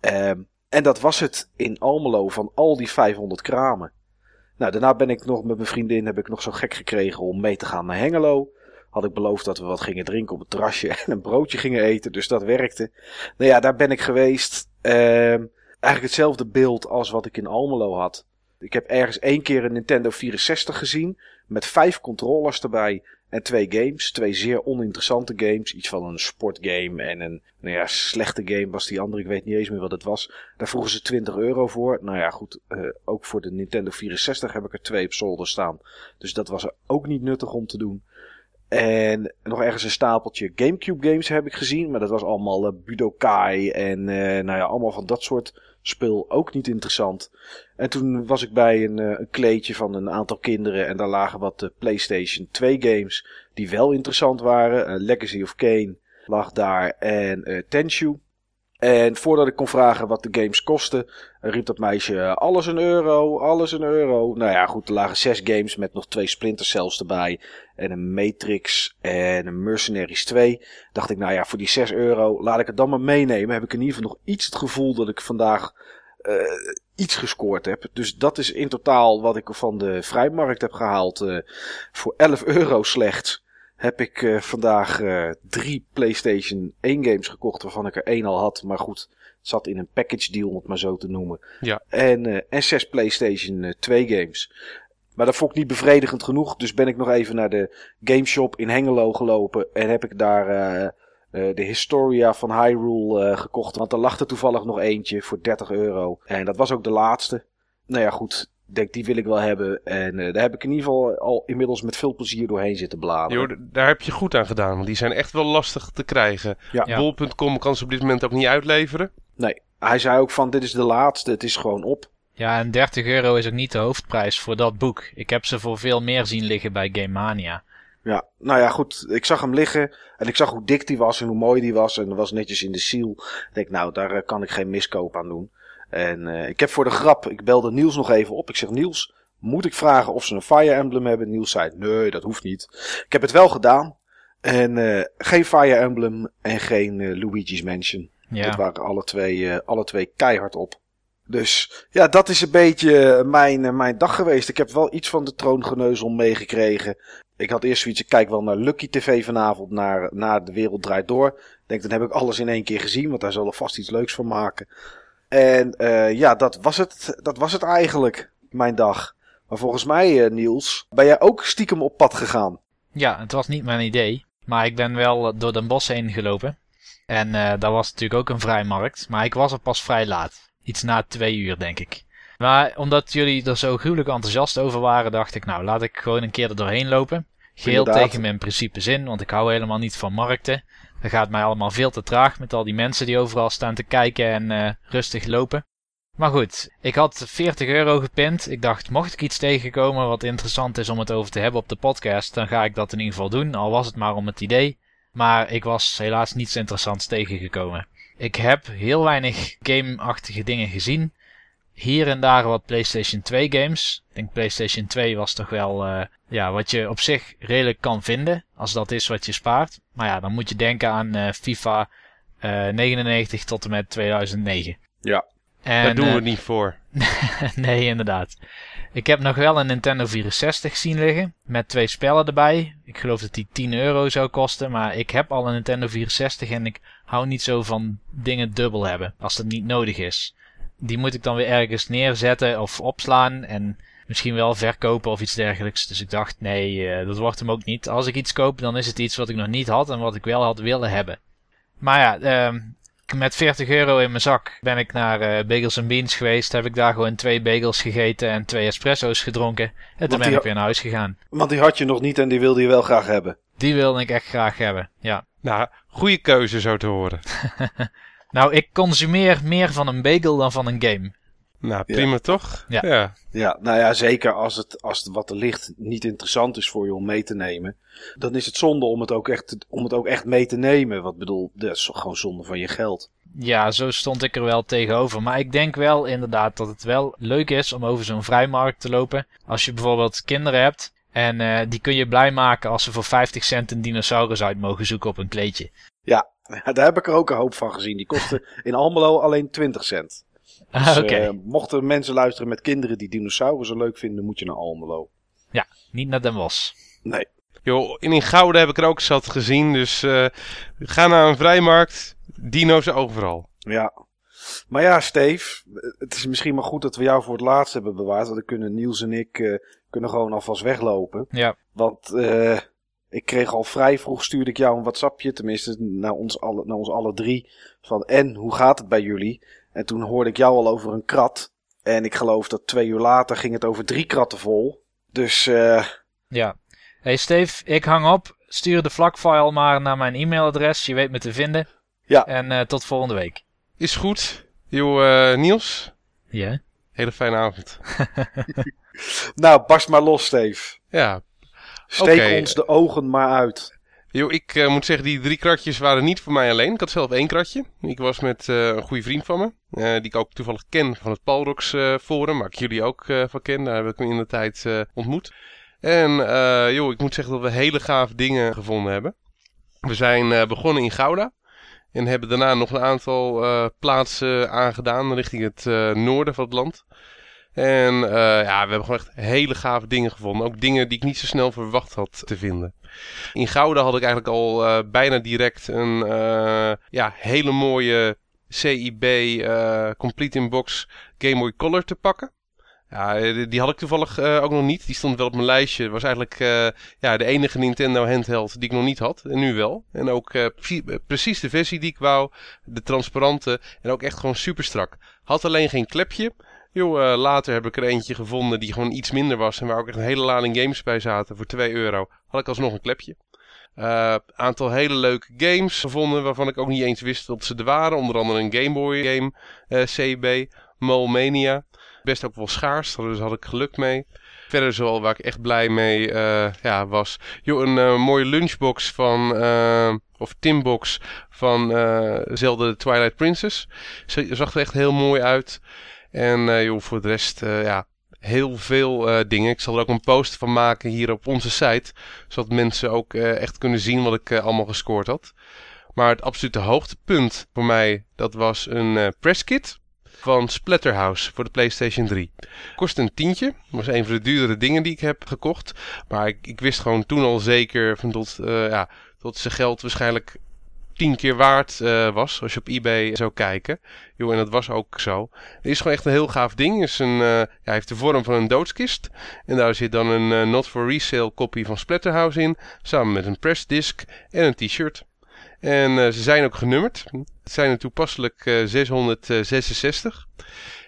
Speaker 2: Ehm, en dat was het in Almelo van al die 500 kramen. Nou, daarna ben ik nog met mijn vriendin, heb ik nog zo gek gekregen om mee te gaan naar Hengelo. Had ik beloofd dat we wat gingen drinken op het terrasje en een broodje gingen eten, dus dat werkte. Nou ja, daar ben ik geweest. Ehm, eigenlijk hetzelfde beeld als wat ik in Almelo had. Ik heb ergens één keer een Nintendo 64 gezien. Met vijf controllers erbij. En twee games. Twee zeer oninteressante games. Iets van een sportgame en een nou ja, slechte game was die andere. Ik weet niet eens meer wat het was. Daar vroegen ze 20 euro voor. Nou ja, goed. eh, ook voor de Nintendo 64 heb ik er twee op zolder staan. Dus dat was er ook niet nuttig om te doen. En nog ergens een stapeltje Gamecube games heb ik gezien. Maar dat was allemaal eh, Budokai en eh, nou ja, allemaal van dat soort spul. Ook niet interessant. En toen was ik bij een, eh, een kleedje van een aantal kinderen. En daar lagen wat PlayStation 2 games die wel interessant waren. Legacy of Kane lag daar en Tenchu. En voordat ik kon vragen wat de games kosten, riep dat meisje alles een euro, alles een euro. Nou ja, goed, er lagen zes games met nog twee Splinter Cells erbij. En een Matrix en een Mercenaries 2. Dacht ik, nou ja, voor die 6 euro laat ik het dan maar meenemen. Heb ik in ieder geval nog iets het gevoel dat ik vandaag eh, iets gescoord heb. Dus dat is in totaal wat ik van de vrijmarkt heb gehaald. eh, voor 11 euro slechts heb ik eh, vandaag eh, drie PlayStation 1 games gekocht, waarvan ik er één al had. Maar goed, het zat in een package deal, om het maar zo te noemen.
Speaker 1: Ja.
Speaker 2: En, eh, en zes PlayStation eh, 2 games. Maar dat vond ik niet bevredigend genoeg. Dus ben ik nog even naar de gameshop in Hengelo gelopen. En heb ik daar eh, eh, de Historia van Hyrule eh, gekocht. Want er lag er toevallig nog eentje voor 30 euro. En dat was ook de laatste. Nou ja, goed. Ik denk, die wil ik wel hebben. En eh, daar heb ik in ieder geval al inmiddels met veel plezier doorheen zitten bladeren.
Speaker 1: Jo, daar heb je goed aan gedaan, want die zijn echt wel lastig te krijgen.
Speaker 2: Ja.
Speaker 3: Ja.
Speaker 1: Bol.com kan ze op dit moment ook niet uitleveren.
Speaker 2: Nee, hij zei ook van dit is de laatste, het is gewoon op.
Speaker 3: Ja, en 30 euro is ook niet de hoofdprijs voor dat boek. Ik heb ze voor veel meer zien liggen bij Game Mania.
Speaker 2: Ja, nou ja, goed. Ik zag hem liggen en ik zag hoe dik die was en hoe mooi die was. En dat was netjes in de seal. Ik denk, nou, daar eh, kan ik geen miskoop aan doen. En eh, ik heb voor de grap, ik belde Niels nog even op. Ik zeg, Niels, moet ik vragen of ze een Fire Emblem hebben? Niels zei, nee, dat hoeft niet. Ik heb het wel gedaan. En eh, geen Fire Emblem en geen eh, Luigi's Mansion. Dat waren alle twee, alle twee keihard op. Dus ja, dat is een beetje mijn, mijn dag geweest. Ik heb wel iets van de troongeneuzel meegekregen. Ik had eerst zoiets, ik kijk wel naar Lucky TV vanavond, naar, naar De Wereld Draait Door. Ik denk, dan heb ik alles in één keer gezien, want daar zal er vast iets leuks van maken. En uh, ja, dat was, het, dat was het eigenlijk, mijn dag. Maar volgens mij, uh, Niels, ben jij ook stiekem op pad gegaan?
Speaker 3: Ja, het was niet mijn idee. Maar ik ben wel door Den Bosch heen gelopen. En uh, daar was natuurlijk ook een vrijmarkt. Maar ik was er pas vrij laat. Iets na twee uur, denk ik. Maar omdat jullie er zo gruwelijk enthousiast over waren, dacht ik, nou, laat ik gewoon een keer er doorheen lopen. Geheel tegen mijn principe zin, want ik hou helemaal niet van markten. Dat gaat mij allemaal veel te traag met al die mensen die overal staan te kijken en uh, rustig lopen. Maar goed, ik had 40 euro gepind. Ik dacht, mocht ik iets tegenkomen wat interessant is om het over te hebben op de podcast, dan ga ik dat in ieder geval doen, al was het maar om het idee. Maar ik was helaas niets interessants tegengekomen. Ik heb heel weinig game-achtige dingen gezien. Hier en daar wat PlayStation 2 games. Ik denk PlayStation 2 was toch wel uh, ja, wat je op zich redelijk kan vinden. Als dat is wat je spaart. Maar ja, dan moet je denken aan uh, FIFA uh, 99 tot en met 2009.
Speaker 2: Ja.
Speaker 1: En, Daar doen we het niet voor.
Speaker 3: nee, inderdaad. Ik heb nog wel een Nintendo 64 zien liggen. Met twee spellen erbij. Ik geloof dat die 10 euro zou kosten. Maar ik heb al een Nintendo 64 en ik hou niet zo van dingen dubbel hebben. Als dat niet nodig is. Die moet ik dan weer ergens neerzetten of opslaan. En misschien wel verkopen of iets dergelijks. Dus ik dacht, nee, uh, dat wordt hem ook niet. Als ik iets koop, dan is het iets wat ik nog niet had en wat ik wel had willen hebben. Maar ja, uh, met 40 euro in mijn zak ben ik naar uh, Bagels and Beans geweest. Heb ik daar gewoon twee bagels gegeten en twee espresso's gedronken. En toen ben ik weer naar huis gegaan.
Speaker 2: Want die had je nog niet en die wilde je wel graag hebben.
Speaker 3: Die wilde ik echt graag hebben, ja.
Speaker 1: Nou, goede keuze zo te horen.
Speaker 3: nou, ik consumeer meer van een bagel dan van een game.
Speaker 1: Nou, prima ja. toch?
Speaker 3: Ja.
Speaker 1: ja.
Speaker 2: Ja, nou ja, zeker als het, als het wat er ligt niet interessant is voor je om mee te nemen. Dan is het zonde om het ook echt, om het ook echt mee te nemen. Wat bedoel, dat is gewoon zonde van je geld.
Speaker 3: Ja, zo stond ik er wel tegenover. Maar ik denk wel inderdaad dat het wel leuk is om over zo'n vrijmarkt te lopen. Als je bijvoorbeeld kinderen hebt. En uh, die kun je blij maken als ze voor 50 cent een dinosaurus uit mogen zoeken op een kleedje.
Speaker 2: Ja, daar heb ik er ook een hoop van gezien. Die kosten in Almelo alleen 20 cent.
Speaker 3: Dus, ah, okay.
Speaker 2: uh, mochten mensen luisteren met kinderen die dinosaurussen leuk vinden, moet je naar Almelo.
Speaker 3: Ja, niet naar Den Bosch.
Speaker 2: Nee.
Speaker 1: Joh, in Gouden heb ik er ook zat gezien. Dus uh, ga naar een vrijmarkt. Dino's overal.
Speaker 2: Ja. Maar ja, Steve, het is misschien maar goed dat we jou voor het laatst hebben bewaard. Want dan kunnen Niels en ik uh, kunnen gewoon alvast weglopen.
Speaker 3: Ja.
Speaker 2: Want uh, ik kreeg al vrij vroeg, stuurde ik jou een WhatsAppje, tenminste naar ons alle, naar ons alle drie. Van en, hoe gaat het bij jullie? En toen hoorde ik jou al over een krat. En ik geloof dat twee uur later ging het over drie kratten vol. Dus uh...
Speaker 3: Ja. Hey Steve, ik hang op. Stuur de vlakfile maar naar mijn e-mailadres. Je weet me te vinden.
Speaker 2: Ja.
Speaker 3: En uh, tot volgende week.
Speaker 1: Is goed. Yo, uh, Niels.
Speaker 3: Ja? Yeah.
Speaker 1: Hele fijne avond.
Speaker 2: nou, barst maar los, Steve.
Speaker 1: Ja.
Speaker 2: Steek okay. ons de ogen maar uit.
Speaker 1: Yo, ik uh, moet zeggen, die drie kratjes waren niet voor mij alleen. Ik had zelf één kratje. Ik was met uh, een goede vriend van me. Uh, die ik ook toevallig ken van het Palrox Forum. Waar ik jullie ook van ken. Daar heb ik me in de tijd ontmoet. En joh, ik moet zeggen dat we hele gave dingen gevonden hebben. We zijn begonnen in Gouda. En hebben daarna nog een aantal plaatsen aangedaan richting het noorden van het land. En uh, ja, we hebben gewoon echt hele gave dingen gevonden. Ook dingen die ik niet zo snel verwacht had te vinden. In Gouda had ik eigenlijk al uh, bijna direct een uh, ja, hele mooie CIB Complete in Box Game Boy Color te pakken. Ja, die had ik toevallig ook nog niet. Die stond wel op mijn lijstje. Was eigenlijk ja, de enige Nintendo handheld die ik nog niet had. En nu wel. En ook precies de versie die ik wou. De transparante. En ook echt gewoon super strak. Had alleen geen klepje. Yo, uh, later heb ik er eentje gevonden die gewoon iets minder was. En waar ook echt een hele lading games bij zaten voor 2 euro. Had ik alsnog een klepje. Uh, aantal hele leuke games gevonden waarvan ik ook niet eens wist dat ze er waren. Onder andere een Game Boy game, uh, CB, Mole Mania. Best ook wel schaars, dus had ik geluk mee. Verder zoal waar ik echt blij mee ja, was. Een mooie lunchbox van, of timbox van Zelda Twilight Princess. Ze zag er echt heel mooi uit. En uh, joh, voor de rest, uh, ja, heel veel uh, dingen. Ik zal er ook een post van maken hier op onze site. Zodat mensen ook echt kunnen zien wat ik allemaal gescoord had. Maar het absolute hoogtepunt voor mij, dat was een presskit. van Splatterhouse voor de PlayStation 3. Kost een tientje. was een van de duurdere dingen die ik heb gekocht. Maar ik, ik wist gewoon toen al zeker van tot, ja, tot zijn geld waarschijnlijk tien keer waard uh, was. Als je op eBay zou kijken. Jo, en dat was ook zo. Het is gewoon echt een heel gaaf ding. Is een, uh, ja, hij heeft de vorm van een doodskist. En daar zit dan een uh, not for resale kopie van Splatterhouse in. Samen met een pressdisc en een t-shirt. En ze zijn ook genummerd. Het zijn er toepasselijk 666.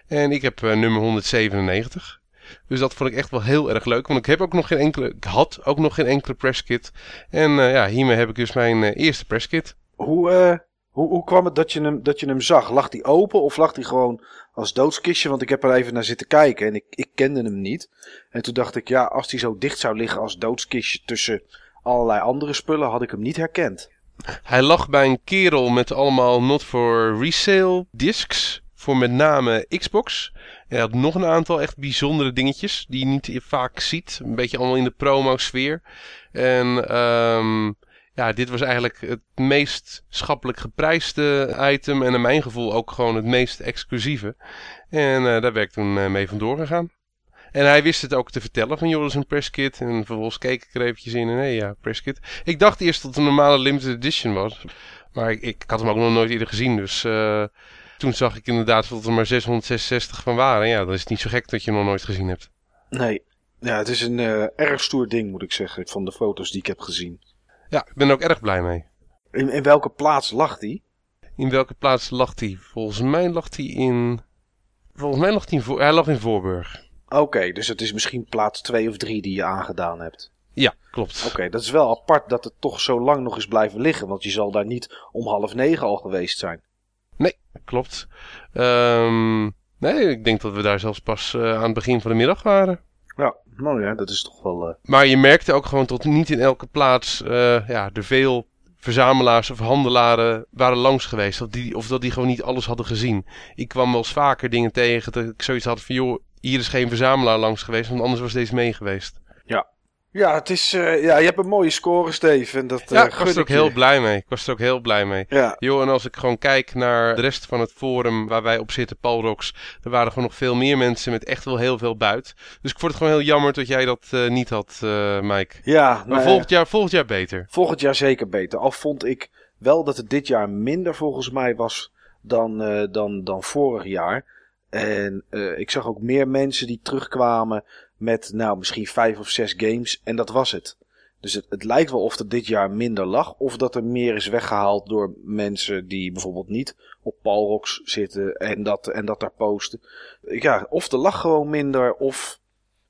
Speaker 1: En ik heb nummer 197. Dus dat vond ik echt wel heel erg leuk. Want ik heb ook nog geen enkele. Ik had ook nog geen enkele presskit. En ja, hiermee heb ik dus mijn eerste presskit.
Speaker 2: Hoe, uh, hoe, hoe kwam het dat je, hem, dat je hem zag? Lag hij open of lag hij gewoon als doodskistje? Want ik heb er even naar zitten kijken en ik, ik kende hem niet. En toen dacht ik, ja, als hij zo dicht zou liggen als doodskistje tussen allerlei andere spullen, had ik hem niet herkend.
Speaker 1: Hij lag bij een kerel met allemaal not for resale discs. Voor met name Xbox. Hij had nog een aantal echt bijzondere dingetjes die je niet vaak ziet. Een beetje allemaal in de promo sfeer. En um, ja, dit was eigenlijk het meest schappelijk geprijsde item. En in mijn gevoel ook gewoon het meest exclusieve. En uh, daar ben ik toen uh, mee vandoor gegaan. En hij wist het ook te vertellen van Joris een presskit. En vervolgens keek ik er eventjes in en nee ja, presskit. Ik dacht eerst dat het een normale limited edition was. Maar ik, ik had hem ook nog nooit eerder gezien. Dus uh, toen zag ik inderdaad dat er maar 666 van waren. Ja, dan is niet zo gek dat je hem nog nooit gezien hebt.
Speaker 2: Nee, ja, het is een erg stoer ding moet ik zeggen. Van de foto's die ik heb gezien.
Speaker 1: Ja, ik ben er ook erg blij mee.
Speaker 2: In, in welke plaats lag hij?
Speaker 1: In welke plaats lag hij? Volgens mij lag hij in... Volgens mij lag hij in, hij lag in Voorburg.
Speaker 2: Oké, dus het is misschien plaats 2 of 3 die je aangedaan hebt.
Speaker 1: Ja, klopt.
Speaker 2: Oké, dat is wel apart dat het toch zo lang nog is blijven liggen. Want je zal daar niet om half negen al geweest zijn.
Speaker 1: Nee, klopt. Um, nee, ik denk dat we daar zelfs pas uh, aan het begin van de middag waren.
Speaker 2: Ja, nou ja, dat is toch wel... Uh...
Speaker 1: Maar je merkte ook gewoon tot niet in elke plaats uh, ja, er veel verzamelaars of handelaren waren langs geweest. Of, die, of dat die gewoon niet alles hadden gezien. Ik kwam wel eens vaker dingen tegen dat ik zoiets had van... joh, hier is geen verzamelaar langs geweest, want anders was deze mee geweest.
Speaker 2: Ja, het is, uh, ja, je hebt een mooie score, Steve. En dat,
Speaker 1: ja, ik was er ook heel blij mee. Ik was er ook heel blij mee.
Speaker 2: Ja.
Speaker 1: Joh, en als ik gewoon kijk naar de rest van het forum waar wij op zitten, Palrox, er waren gewoon nog veel meer mensen met echt wel heel veel buit. Dus ik vond het gewoon heel jammer dat jij dat uh, niet had, uh, Mike.
Speaker 2: Ja.
Speaker 1: Maar nou, volgend, jaar, volgend jaar beter.
Speaker 2: Volgend jaar zeker beter. Al vond ik wel dat het dit jaar minder volgens mij was dan, dan, dan vorig jaar. En ik zag ook meer mensen die terugkwamen met nou misschien vijf of zes games en dat was het. Dus het, het lijkt wel of er dit jaar minder lag. Of dat er meer is weggehaald door mensen die bijvoorbeeld niet op Palrox zitten en dat, en dat daar posten. Ja, of er lag gewoon minder of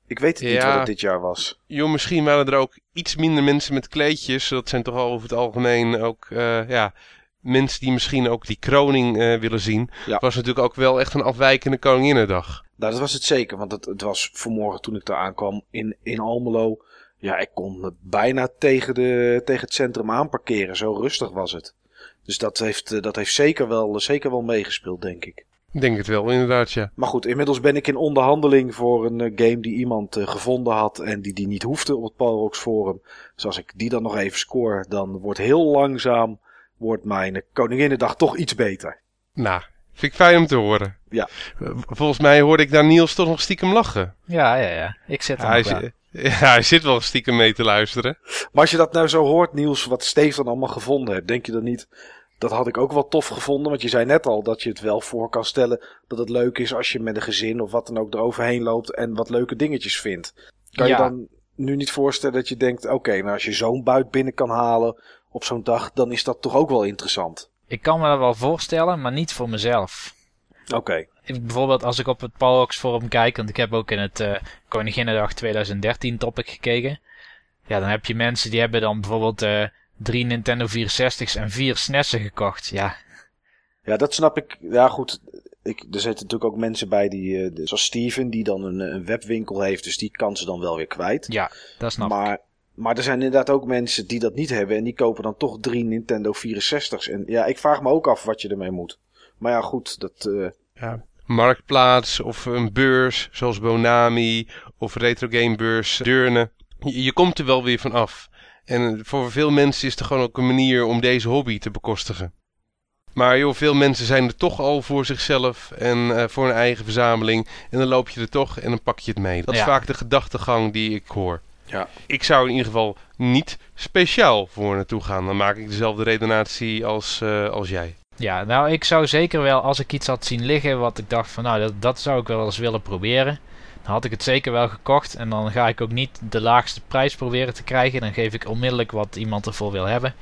Speaker 2: ik weet het niet wat het dit jaar was.
Speaker 1: Joh, misschien waren er ook iets minder mensen met kleedjes. Dat zijn toch al over het algemeen ook uh, ja, mensen die misschien ook die kroning uh, willen zien.
Speaker 2: Ja.
Speaker 1: was natuurlijk ook wel echt een afwijkende Koninginnedag.
Speaker 2: Nou, dat was het zeker. Want het, het was vanmorgen toen ik daar aankwam in, in Almelo. Ja, ik kon bijna tegen, de, tegen het centrum aanparkeren. Zo rustig was het. Dus dat heeft, dat heeft zeker, wel, zeker wel meegespeeld, denk ik.
Speaker 1: Ik denk het wel, inderdaad, ja.
Speaker 2: Maar goed, inmiddels ben ik in onderhandeling voor een uh, game die iemand uh, gevonden had en die die niet hoefde op het Palrox Forum. Dus als ik die dan nog even score, dan wordt heel langzaam wordt mijn Koninginnedag toch iets beter.
Speaker 1: Nou, vind ik fijn om te horen.
Speaker 2: Ja.
Speaker 1: Volgens mij hoorde ik daar Niels toch nog stiekem lachen.
Speaker 3: Ja, ja, ja. Ik zit er
Speaker 1: hij, zit, ja, hij zit wel stiekem mee te luisteren.
Speaker 2: Maar als je dat nou zo hoort, Niels, wat Steven allemaal gevonden heeft, denk je dan niet... Dat had ik ook wel tof gevonden, want je zei net al dat je het wel voor kan stellen dat het leuk is als je met een gezin of wat dan ook eroverheen loopt en wat leuke dingetjes vindt. Kan
Speaker 3: Ja.
Speaker 2: je dan nu niet voorstellen dat je denkt, oké, nou als je zo'n buit binnen kan halen op zo'n dag, dan is dat toch ook wel interessant.
Speaker 3: Ik kan me dat wel voorstellen, maar niet voor mezelf.
Speaker 2: Oké,
Speaker 3: bijvoorbeeld als ik op het Palrox forum kijk, want ik heb ook in het eh Koninginnedag 2013 topic gekeken. Ja, dan heb je mensen die hebben dan bijvoorbeeld eh drie Nintendo 64's en vier SNES'en gekocht. Ja,
Speaker 2: ja dat snap ik. Ja goed, ik, er zitten natuurlijk ook mensen bij die, eh, zoals Steven, die dan een, een webwinkel heeft, dus die kan ze dan wel weer kwijt.
Speaker 3: ja dat snap ik.
Speaker 2: Maar, maar er zijn inderdaad ook mensen die dat niet hebben en die kopen dan toch drie Nintendo 64's. En ja, ik vraag me ook af wat je ermee moet. Maar ja, goed, dat... eh,
Speaker 1: Ja, marktplaats of een beurs zoals Bonami of Retro Game Beurs Deurne. Je, je komt er wel weer van af. En voor veel mensen is het gewoon ook een manier om deze hobby te bekostigen. Maar joh, veel mensen zijn er toch al voor zichzelf en eh, voor een eigen verzameling. En dan loop je er toch en dan pak je het mee. Dat is vaak de gedachtegang die ik hoor.
Speaker 2: Ja.
Speaker 1: Ik zou in ieder geval niet speciaal voor naartoe gaan. Dan maak ik dezelfde redenatie als, eh, als jij.
Speaker 3: Ja, nou, ik zou zeker wel, als ik iets had zien liggen wat ik dacht van, nou, dat, dat zou ik wel eens willen proberen. Dan had ik het zeker wel gekocht. En dan ga ik ook niet de laagste prijs proberen te krijgen. Dan geef ik onmiddellijk wat iemand ervoor wil hebben.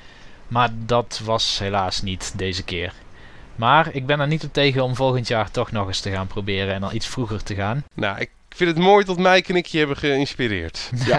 Speaker 3: Maar dat was helaas niet deze keer. Maar ik ben er niet op tegen om volgend jaar toch nog eens te gaan proberen. En dan iets vroeger te gaan.
Speaker 1: Nou, ik vind het mooi dat Mike en ik je hebben geïnspireerd.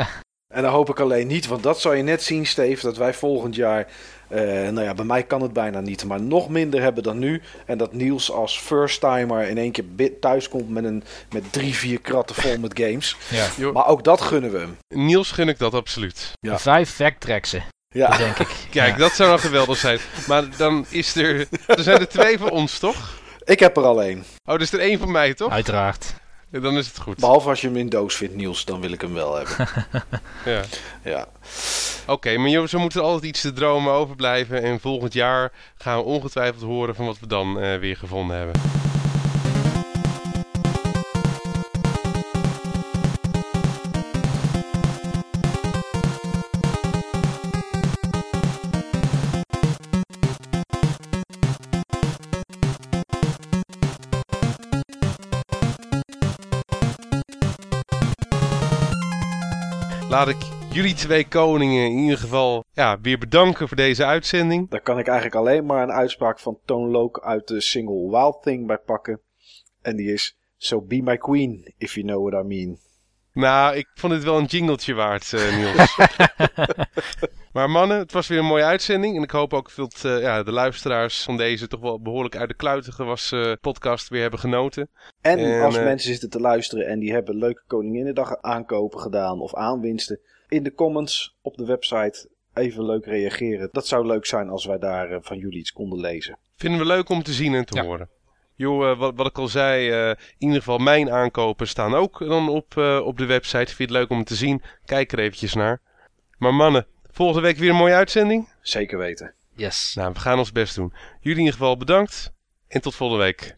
Speaker 2: En dan hoop ik alleen niet, want dat zal je net zien, Steve, dat wij volgend jaar, eh, nou ja, bij mij kan het bijna niet, maar nog minder hebben dan nu. En dat Niels als first-timer in één keer thuis komt met, een, met drie, vier kratten vol met games.
Speaker 3: Ja.
Speaker 2: Maar ook dat gunnen we hem.
Speaker 1: Niels gun ik dat absoluut.
Speaker 2: Ja.
Speaker 3: Vijf facttracksen,
Speaker 2: Ja,
Speaker 3: denk ik.
Speaker 1: Kijk,
Speaker 3: Ja.
Speaker 1: dat zou nou geweldig zijn. Maar dan is er... Er zijn er twee voor ons, toch?
Speaker 2: ik heb er al één.
Speaker 1: Oh, er is er één voor mij, toch?
Speaker 3: Uiteraard.
Speaker 1: Dan is het goed.
Speaker 2: Behalve als je hem in doos vindt, Niels, dan wil ik hem wel hebben.
Speaker 1: Ja.
Speaker 2: Ja.
Speaker 1: Oké, maar jongens, we moeten altijd iets te dromen overblijven. En volgend jaar gaan we ongetwijfeld horen van wat we dan eh, weer gevonden hebben. Laat ik jullie twee koningen in ieder geval ja, weer bedanken voor deze uitzending.
Speaker 2: Daar kan ik eigenlijk alleen maar een uitspraak van Tone Loc uit de single Wild Thing bij pakken. En die is, So be my queen, if you know what I mean.
Speaker 1: Nou, ik vond het wel een jingletje waard, eh, Niels. maar mannen, het was weer een mooie uitzending. En ik hoop ook dat eh, ja, de luisteraars van deze toch wel behoorlijk uit de kluiten gewassen podcast weer hebben genoten.
Speaker 2: En,
Speaker 1: En,
Speaker 2: als
Speaker 1: eh,
Speaker 2: mensen zitten te luisteren en die hebben leuke Koninginnedag aankopen gedaan of aanwinsten, in de comments op de website even leuk reageren. Dat zou leuk zijn als wij daar eh, van jullie iets konden lezen.
Speaker 1: Vinden we leuk om te zien en te
Speaker 3: Ja.
Speaker 1: horen. Joh, eh, wat, wat ik al zei, eh, in ieder geval mijn aankopen staan ook dan op, eh, op de website. Vind je het leuk om te zien? Kijk er eventjes naar. Maar mannen, volgende week weer een mooie uitzending.
Speaker 2: Zeker weten.
Speaker 3: Yes.
Speaker 1: Nou, we gaan ons best doen. Jullie in ieder geval bedankt en tot volgende week.